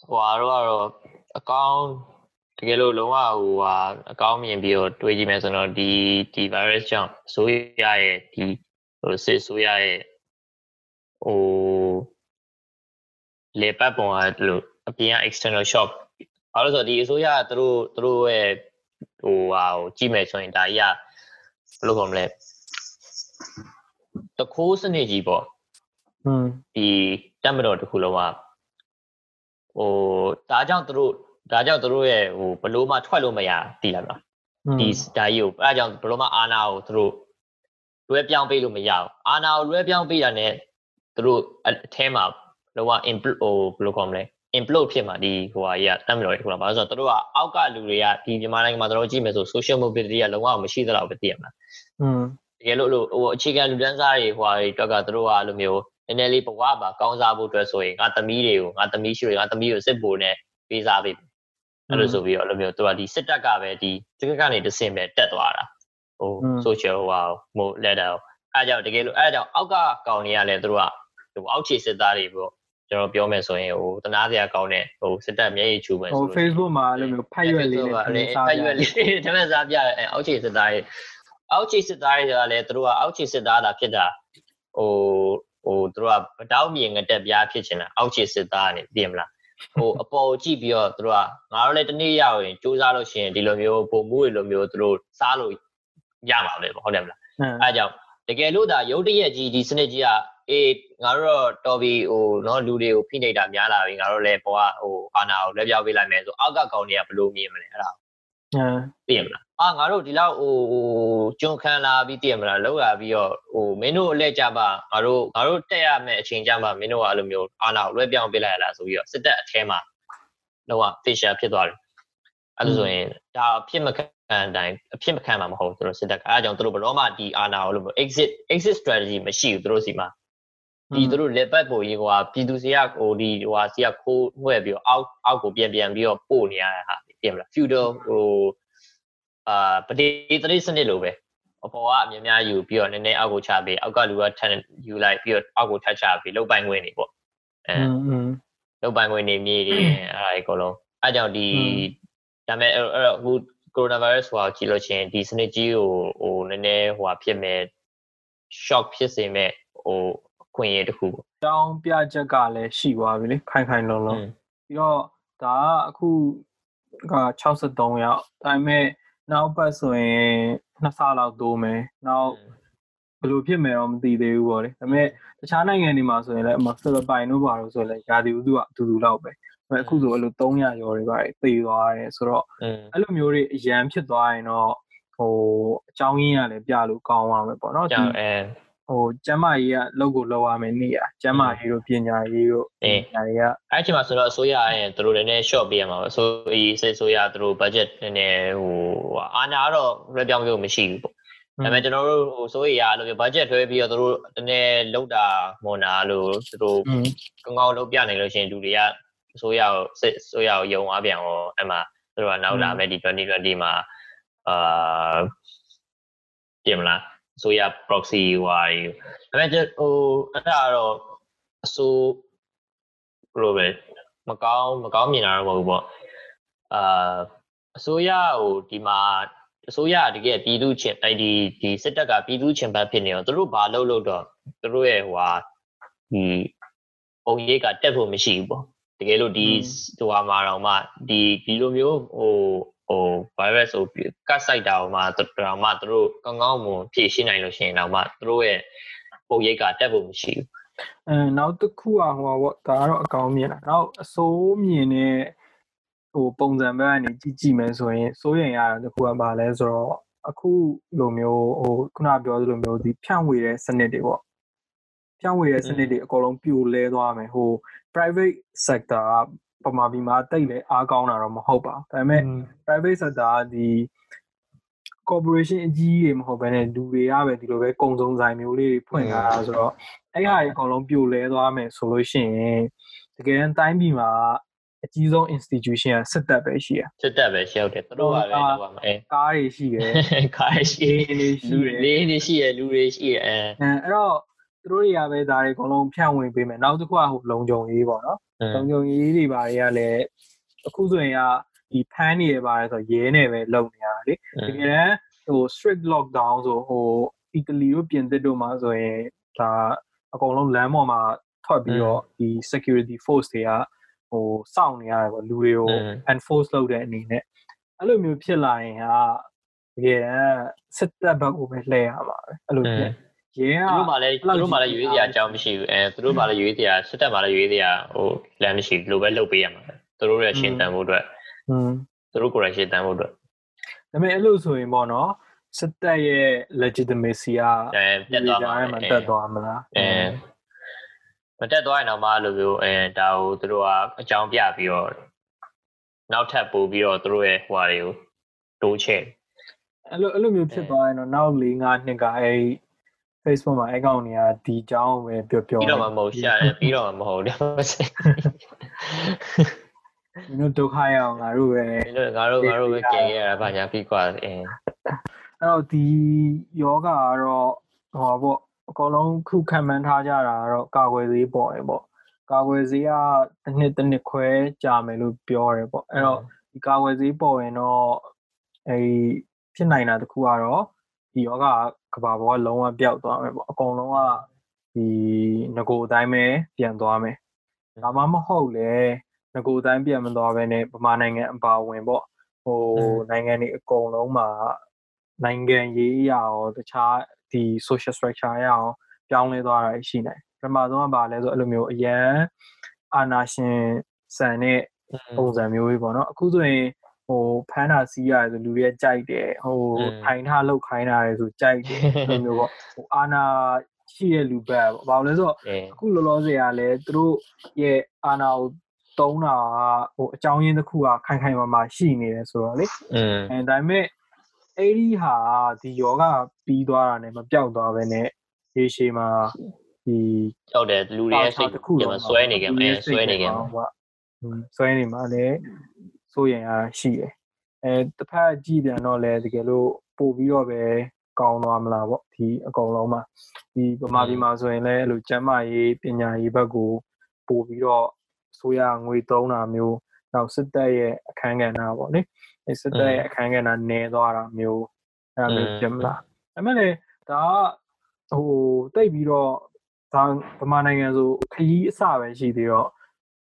ဟွာတော့ကတော့ အကောင်းတကယ်လို့လုံးဝဟိုဟာအကောင်းမြင်ပြီးတော့တွေးကြည့်မယ်ဆိုတော့ဒီဒီ virus ကြောင့်ဆိုရရဲ့ဒီဟိုစစ်ဆိုရရဲ့ဟိုလေပတ်ပုံကလို့အပြင်က external shock အဲ့လိုဆိုဒီအစိုးရကသူတို့သူတို့ရဲ့ဟိုဟာကိုကြည့်မယ်ဆိုရင်ဒါကြီးကဘယ်လိုခေါ်မလဲတခိုးစနစ်ကြီးပေါ့อืมဒီတက်မတော်တစ်ခုလုံးက ဟိုဒါကြောင့်သူတို့ဒါကြောင့်သူတို့ရဲ့ဟိုဘလို့မှထွက်လို့မရတည်လားမလားဒီဒါကြီးကိုအဲဒါကြောင့်ဘလို့မှအာနာကိုသူတို့လွဲပြောင်းပေးလို့မရဘူးအာနာကိုလွဲပြောင်းပေးတာ ਨੇ သူတို့အထဲမှာလောက implode ဟိုဘယ်လိုခေါ်မလဲ implode ဖြစ်မှာဒီဟိုဟာကြီးကတက်မတော်တစ်ခုလားဘာလို့ဆိုတော့သူတို့ကအောက်ကလူတွေကဒီမြန်မာနိုင်ငံမှာတို့ကြည့်မယ်ဆို social mobility ကလုံးဝမရှိသလောက်ပဲတည်ရမလား อืม တကယ်လို့လို့ဟိုအခြေခံလူတန်းစားတွေဟိုဟာတွေတွက်ကသူတို့ကအဲ့လိုမျိုး နည်းနည်းလေးဘဝပါကောင်းစားဖို့အတွက်ဆိုရင်ငါသမီးတွေကိုငါသမီးရှိတွေငါသမီးကိုစစ်ဖို့နဲ့ပေးစားပေးအဲ့လိုဆိုပြီးတော့အဲ့လိုမျိုးသူကဒီစစ်တပ်ကပဲဒီတကက်ကနေတစင်ပဲတက်သွားတာဟို social ဟိုဟာဟို letter အဲ့ကြောင့်တကယ်လို့အဲ့ကြောင့်အောက်ကကောင်တွေကလည်းသူတို့ကဟိုအောက်ခြေစစ်သားတွေပေါ့ကျွန်တော်ပြောမယ်ဆိုရင်ဟိုတနာစရာကောင်းတဲ့ဟိုစစ်တပ်မျက်ရည်ချူမယ်ဟိုဆိုလို့ Facebook မှာအဲ့လိုမျိုးဖတ်ရွက်လေးနဲ့အဲ့စားဖပြတ်ရွက်လေးတမန်စားပြရဲအောက်ခြေစစ်သားတွေအောက်ခြေစစ်သားတွေကလည်းသူတို့ကအောက်ခြေစစ်သားတာဖြစ်တာဟို ဟိုသူတို့ကတောင်းမြေငတက်ပြားဖြစ်ချင်တာအောက်ခြေစစ်သားကနေသိရမလားဟိုအပေါ်ကြည့်ပြီးတော့သူတို့ကငါတို့လည်းတနေ့ရောက်ရင်စူးစမ်းလို့ရှိရင်ဒီလိုမျိုးပုံမှုတွေလိုမျိုးသူတို့စားလို့ရမှာပဲပေါ့ဟုတ်တယ်မလားအဲကြောင့်တကယ်လို့ဒါရုတ်တရက်ကြီးဒီစနစ်ကြီးကအေးငါတို့တော့တော်ပြီဟိုနော်လူတွေကိုဖိနှိပ်တာများလာပြီငါတို့လည်းဘောကဟိုအာနာကိုလက်ပြောက်ပေးလိုက်မယ်ဆိုအောက်ကကောင်တွေကဘယ်လိုမြင်မလဲအဲ့ဒါ ဟမ်သိရမလားအာငါတို့ဒီလောက်ဟိုဟိုကျွန်းခံလာပြီးသိရမလားလောက်လာပြီးတော့ဟိုမင်းတို့အလဲကြပါငါတို့ငါတို့တက်ရမယ့်အချိန်ကြမှာမင်းတို့ကအဲ့လိုမျိုးအာနာကိုလွှဲပြောင်းပေးလိုက်ရလားဆိုပြီးတော့စစ်တပ်အထဲမှာတော့ facial ဖြစ်သွားတယ်အဲ့လိုဆိုရင်ဒါဖြစ်မခံအတိုင်းအဖြစ်မခံမှာမဟုတ်ဘူးသူတို့စစ်တပ်ကအဲအကြောင်းသူတို့ဘယ်တော့မှဒီအာနာကိုလို့ exit exit strategy မရှိဘူးသူတို့စီမှာဒီသူတို့လက်ပတ်ပေါ်ကြီးကွာပြည်သူစီကဟိုဒီဟိုဟာစီကခိုးနှွဲ့ပြီးတော့အောက်အောက်ကိုပြန်ပြန်ပြီးတော့ပို့နေရတဲ့ဟာ သိရမလား feudal ဟိုအာပတိသတိစနစ်လိုပဲအပေါ်ကအများများယူပြီးတော့နည်းနည်းအောက်ကိုချပေးအောက်ကလူကထန်ယူလိုက်ပြီးတော့အောက်ကိုထပ်ချပေးလောက်ပိုင်ခွင့်နေပေါ့အဲလောက်ပိုင်ခွင့်နေမြေတွေအားတွေအကုန်လုံးအဲကြောင့်ဒီဒါမဲ့အဲ့တော့ဟိုကိုရိုနာဗိုင်းရပ်စ်ဟိုကြည့်လို့ချင်းဒီစနစ်ကြီးကိုဟိုနည်းနည်းဟိုဖြစ်မဲ့ shock ဖြစ်စေမဲ့ဟိုအခွင့်အရေးတစ်ခုပေါ့တောင်းပြချက်ကလည်းရှိသွားပြီလေခိုင်ခိုင်လုံလုံပြီးတော့ဒါကအခု က63ရောက်ဒါပေမဲ့နောက်ပတ်ဆိုရင်နှစ်ဆလောက်တိုးမယ်နောက်ဘယ်လိုဖြစ်မယ်တော့မသိသေးဘူးပေါ့လေဒါပေမဲ့တခြားနိုင်ငံတွေမှာဆိုရင်လည်းအမဖိလစ်ပိုင်တို့ဘာလို့ဆိုရင်လည်းယာတီဦးသူကအတူတူလောက်ပဲဒါပေမဲ့အခုဆိုအဲ့လို300ကျော်တွေပါတယ်သေသွားတယ်ဆိုတော့อืมအဲ့လိုမျိုးတွေအရန်ဖြစ်သွားရင်တော့ဟိုအကြောင်းရင်းကလည်းပြလို့ကောင်းပါမယ်ပေါ့နော်ကြောင့်အဲ ဟိုကျမ်းမာရေးကလောက်ကိုလောက်ရမယ်နေရကျမ်းမာရေးတို့ပညာရေးတို့ပညာရေးကအဲ့ချိန်မှာဆိုတော့အစိုးရရဲ့သူတို့လည်း short ပေးရမှာပဲအစိုးရစစ်ဆိုရသူတို့ budget နည်းနည်းဟိုအာနာတော့လွှဲပြောင်းလို့မရှိဘူးပေါ့ဒါပေမဲ့ကျွန်တော်တို့ဟိုစိုးရအဲ့လိုမျိုး budget ထွဲပြီးတော့သူတို့တနေ့လောက်တာမွန်နာလို့သူတို့อืมကောင်းကောင်းလုပ်ပြနိုင်လို့ရှိရင်လူတွေကအစိုးရကိုစစ်အစိုးရကိုယုံအားပြန်ရောအဲ့မှာသူတို့ကနောက်လာမဲ့ဒီ2020မှာအာပြင်မလား အစိုးရ proxy ဟိုဟာတွေဒါပေမဲ့ဟိုအဲ့ဒါတော့အစိုးဘယ်လိုပဲမကောင်းမကောင်းမြင်တာတော့မဟုတ်ဘူးပေါ့အာအစိုးရဟိုဒီမှာအစိုးရတကယ်ပြည်သူချင်းအဲ့ဒီဒီစစ်တပ်ကပြည်သူချင်းဘက်ဖြစ်နေတော့သူတို့ဘာလုပ်လို့တော့သူတို့ရဲ့ဟိုဟာဒီပုံရိပ်ကတက်ဖို့မရှိဘူးပေါ့တကယ်လို့ဒီဟိုဟာမှာတော့မှဒီဒီလိုမျိုးဟိုဟို virus ဟိုကတ်ဆိုင်တာဟိုမှာတော့မှသူတို့ကောင်းကောင်းမွန်ဖြည့်ရှင်းနိုင်လို့ရှိရင်တော့မှသူတို့ရဲ့ပုံရိပ်ကတက်ဖို့မရှိဘူးအဲနောက်တစ်ခုอ่ะဟိုပေါ့ဒါကတော့အကောင်မြင်တာနောက်အစိုးမြင်တဲ့ဟိုပုံစံဘက်ကနေကြည့်ကြည့်မယ်ဆိုရင်စိုးရင်ရတာတစ်ခုကဘာလဲဆိုတော့အခုလိုမျိုးဟိုခုနပြောသလိုမျိုးဒီဖြန့်ဝေတဲ့စနစ်တွေပေါ့ဖြန့်ဝေတဲ့စနစ်တွေအကုန်လုံးပြိုလဲသွားမယ်ဟို private sector က ပမာပြည်မှာတိတ်လေအားကောင်းတာတော့မဟုတ်ပါဘူးဒါပေမဲ့ private sector ကဒီ corporation အကြီးတွေမဟုတ်ဘဲနဲ့လူတွေကပဲဒီလိုပဲကုံစုံဆိုင်မျိုးလေးတွေဖွင့်လာတာဆိုတော့အဲ့ဟာတွေအကုန်လုံးပြိုလဲသွားမယ်ဆိုလို့ရှိရင်တကယ်တမ်းတိုင်းပြည်မှာအကြီးဆုံး institution ကစစ်တပ်ပဲရှိရစစ်တပ်ပဲရှောက်တယ်သူတို့ကပဲတော့ပါမယ်ကားတွေရှိတယ်ခါရှိအေးလေးရှိလူတယ်လေးနေရှိရလူတွေရှိရအဲအဲအဲ့တော့ သူတို့တွေကပဲဒါတွေအကုန်လုံးဖြန့်ဝေပေးမယ်နောက်တစ်ခုကဟိုလုံခြုံရေးပေါ့နော်လုံခြုံရေးတွေဘာတွေကလည်းအခုဆိုရင်ကဒီဖမ်းနေရပါတယ်ဆိုရဲနဲ့ပဲလုံနေရတာလေတကယ်တမ်းဟို strict lockdown ဆိုဟိုအီတလီတို့ပြင်သစ်တို့မှာဆိုရင်ဒါအကုန်လုံးလမ်းပေါ်မှာထွက်ပြီးတော့ဒီ security force တွေကဟိုစောင့်နေရတယ်ပေါ့လူတွေကို enforce လုပ်တဲ့အနေနဲ့အဲ့လိုမျိုးဖြစ်လာရင်ဟာတကယ်တမ်းစစ်တပ်ဘက်ကိုပဲလှည့်ရမှာပဲအဲ့လိုဖြစ် ရဲကသူတို့မှလည်းသူတို့မှလည်းရွေးစရာအကြောင်းမရှိဘူးအဲသူတို့မှလည်းရွေးစရာစစ်တပ်မှလည်းရွေးစရာဟိုလမ်းမရှိဘူးလိုပဲလုပ်ပေးရမှာသူတို့ရဲ့ရှင်းတန်ဖို့အတွက်อืมသူတို့ကိုယ်တိုင်ရှင်းတန်ဖို့အတွက်ဒါပေမဲ့အဲ့လိုဆိုရင်ပေါ့နော်စစ်တပ်ရဲ့ legitimacy ကအဲပြတ်သွားမှာမှာတက်သွားမလားအဲမတက်သွားရင်တော့မှအဲ့လိုမျိုးအဲဒါကိုသူတို့ကအကြောင်းပြပြီးတော့နောက်ထပ်ပို့ပြီးတော့သူတို့ရဲ့ဟိုဟာတွေကိုတိုးချဲ့အဲ့လိုအဲ့လိုမျိုးဖြစ်သွားရင်တော့နောက်၄၅နှစ်ကအဲ့ Facebook မှာအကောင့်တွေကဒီအကြောင်းပဲပြောပြော ပြီးတော့မှမဟုတ်ရှာတယ်ပြီးတော့မှမဟုတ်တယ် မင်းတို့ဒုက္ခရအောင်ငါတို့ပဲ ဒီလိုငါတို့ငါတို့ပဲကင်ခဲ့ရတာဗာညာပြီးกว่าအဲ အဲ့တော့ဒီယောဂကတော့ဟောပေါ့အကောင်လုံးခုခံမှန်းထားကြတာကတော့ကာကွယ်ဆေးပေါ့ရေပေါ့ကာကွယ်ဆေးကတစ်နှစ်တစ်နှစ်ခွဲကြာမယ်လို့ပြောရတယ်ပေါ့အဲ့တော့ ဒီကာဝယ်ဆေးပေါ်ရင်တော့အဲဖြစ်နိုင်တာတခုကတော့ဒီယောဂ ကဘာပေါ်ကလုံးဝပျောက်သွားမယ်ပေါ့အကုန်လုံးကဒီငကိုအတိုင်းပဲပြန်သွားမယ်ဒါမှမဟုတ်လေငကိုအတိုင်းပြန်မသွားဘဲနဲ့ဗမာနိုင်ငံအပါဝင်ပေါ့ဟိုနိုင်ငံတွေအကုန်လုံးမှာနိုင်ငံရေးအရာရောတခြားဒီ social structure အရာရောပြောင်းလဲသွားတာရှိနေပထမဆုံးကဘာလဲဆိုအဲ့လိုမျိုးအရန်အာနာရှင်ဆန်တဲ့ပုံစံမျိုးကြီးပေါ့နော်အခုဆိုရင် ဟိုဖမ်းတာစီးရတယ်ဆိုလူတွေကကြိုက်တယ်ဟိုထိုင်ထားလောက်ခိုင်းတာရယ်ဆိုကြိုက်တယ်အဲ့လိုမျိုးပေါ့ဟိုအာနာရှိတဲ့လူဘက်ပေါ့ဘာလို့လဲဆိုတော့အဲအခုလောလောဆယ်ကလည်းသူတို့ရဲ့အာနာကိုတုံးတာကဟိုအကြောင်းရင်းတစ်ခုကခိုင်ခိုင်မာမာရှိနေတယ်ဆိုတော့လေอืมအဲဒါပေမဲ့အဲ့ဒီဟာဒီယောဂပြီးသွားတာနဲ့မပြောက်သွားပဲနဲ့ရေရှည်မှာဒီကြောက်တယ်လူတွေရဲ့စိတ်ကမဆွဲနေကြအဲဆွဲနေကြပေါ့ဆွဲနေမှာလည်း စိုးရင်အားရှိတယ်အဲတစ်ဖက်ကြည့်ပြန်တော့လည်းတကယ်လို့ပို့ပြီးတော့ပဲကောင်းသွားမလားပေါ့ဒီအကုန်လုံးမှာဒီဗမာပြည်မှာဆိုရင်လည်းအဲ့လိုကျန်းမာရေးပညာရေးဘက်ကိုပို့ပြီးတော့ဆိုရငွေသုံးတာမျိုးနောက်စစ်တပ်ရဲ့အခန်းကဏ္ဍပေါ့လေအဲစစ်တပ်ရဲ့အခန်းကဏ္ဍနည်းသွားတာမျိုးအဲ့လိုဖြစ်မလားဒါပေမဲ့လည်းဒါကဟိုတိတ်ပြီးတော့ဒါဗမာနိုင်ငံဆိုခရီးအစပဲရှိသေးတော့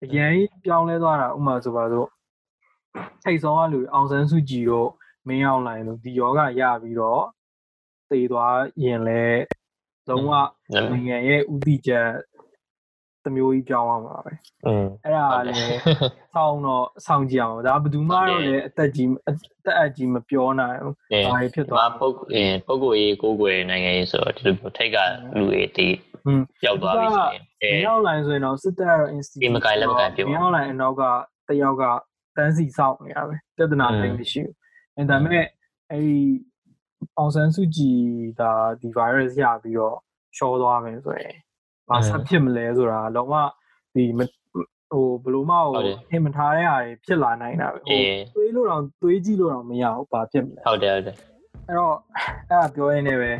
အရင်ပြောင်းလဲသွားတာဥမာဆိုပါစို့ ထိတ်ဆုံးကလူအောင်ဆန်းစုကြည်တို့မင်းအောင်လိုင်းတို့ဒီယောဂရပြီးတော့တည်သွားရင်လဲလုံးဝနိုင်ငံရဲ့ဥတီချက်တမျိုးကြီးပြောင်းသွားမှာပဲอืมအဲ့ဒါလည်းစောင်းတော့စောင့်ကြည့်အောင်ဒါဘယ်သူမှတော့လည်းအသက်ကြီးအသက်အကြီးမပြောနိုင်ဘူးအဲဘာဖြစ်ဒီမှာသွားပုတ်အဲပုတ်ကိုရေးကိုကိုယ်နိုင်ငံရေးဆိုတော့ဒီလိုထိတ်ကလူတွေတီးဟွန်းပျောက်သွားပြီဆိုရင်အဲမင်းအောင်လိုင်းဆိုရင်တော့စစ်တပ်ရော institute ဒီမကိုင်လည်းမကိုင်ပြုတ်ပါမင်းအောင်လိုင်းအနောက်ကတယောက်က တန်းစီစောင့်နေရပဲပြဿနာတိတ်မရှိဘူးအဲဒါပေမဲ့အဲ့ဒီအောင်ဆန်းစုကြည်ဒါဒီ virus ရပြီးတော့ရှော့သွားမယ်ဆိုရင်ဘာဆက်ဖြစ်မလဲဆိုတာလုံးဝဒီမဟိုဘယ်လိုမှဟိုအင်မထားတဲ့ဟာတွေဖြစ်လာနိုင်တာပဲဟိုအေးတွေးလို့တော့တွေးကြည့်လို့တော့မရဘူးဘာဖြစ်မလဲဟုတ်တယ်ဟုတ်တယ်အဲ့တော့အဲ့ဒါပြောရင်းနဲ့ပဲ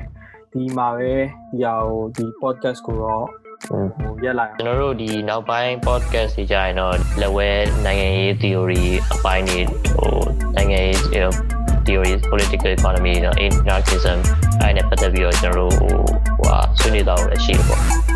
ဒီမှာပဲဒီဟာဟိုဒီ podcast ကိုတော့อืม ဟိုရက်လိုက်အောင်ကျွန်တော်တို့ဒီနောက်ပိုင်း podcast တွေကြရင်တော့လက်ဝဲနိုင်ငံရေး theory အပိုင်းတွေဟိုနိုင်ငံရေး theory political economy တော့ anarchism အဲ့နဲ့ပတ်သက်ပြီးတော့ကျွန်တော်တို့ဟိုဟိုဟာဆွေးနွေးတော့လည်းရှိတယ်ပေါ့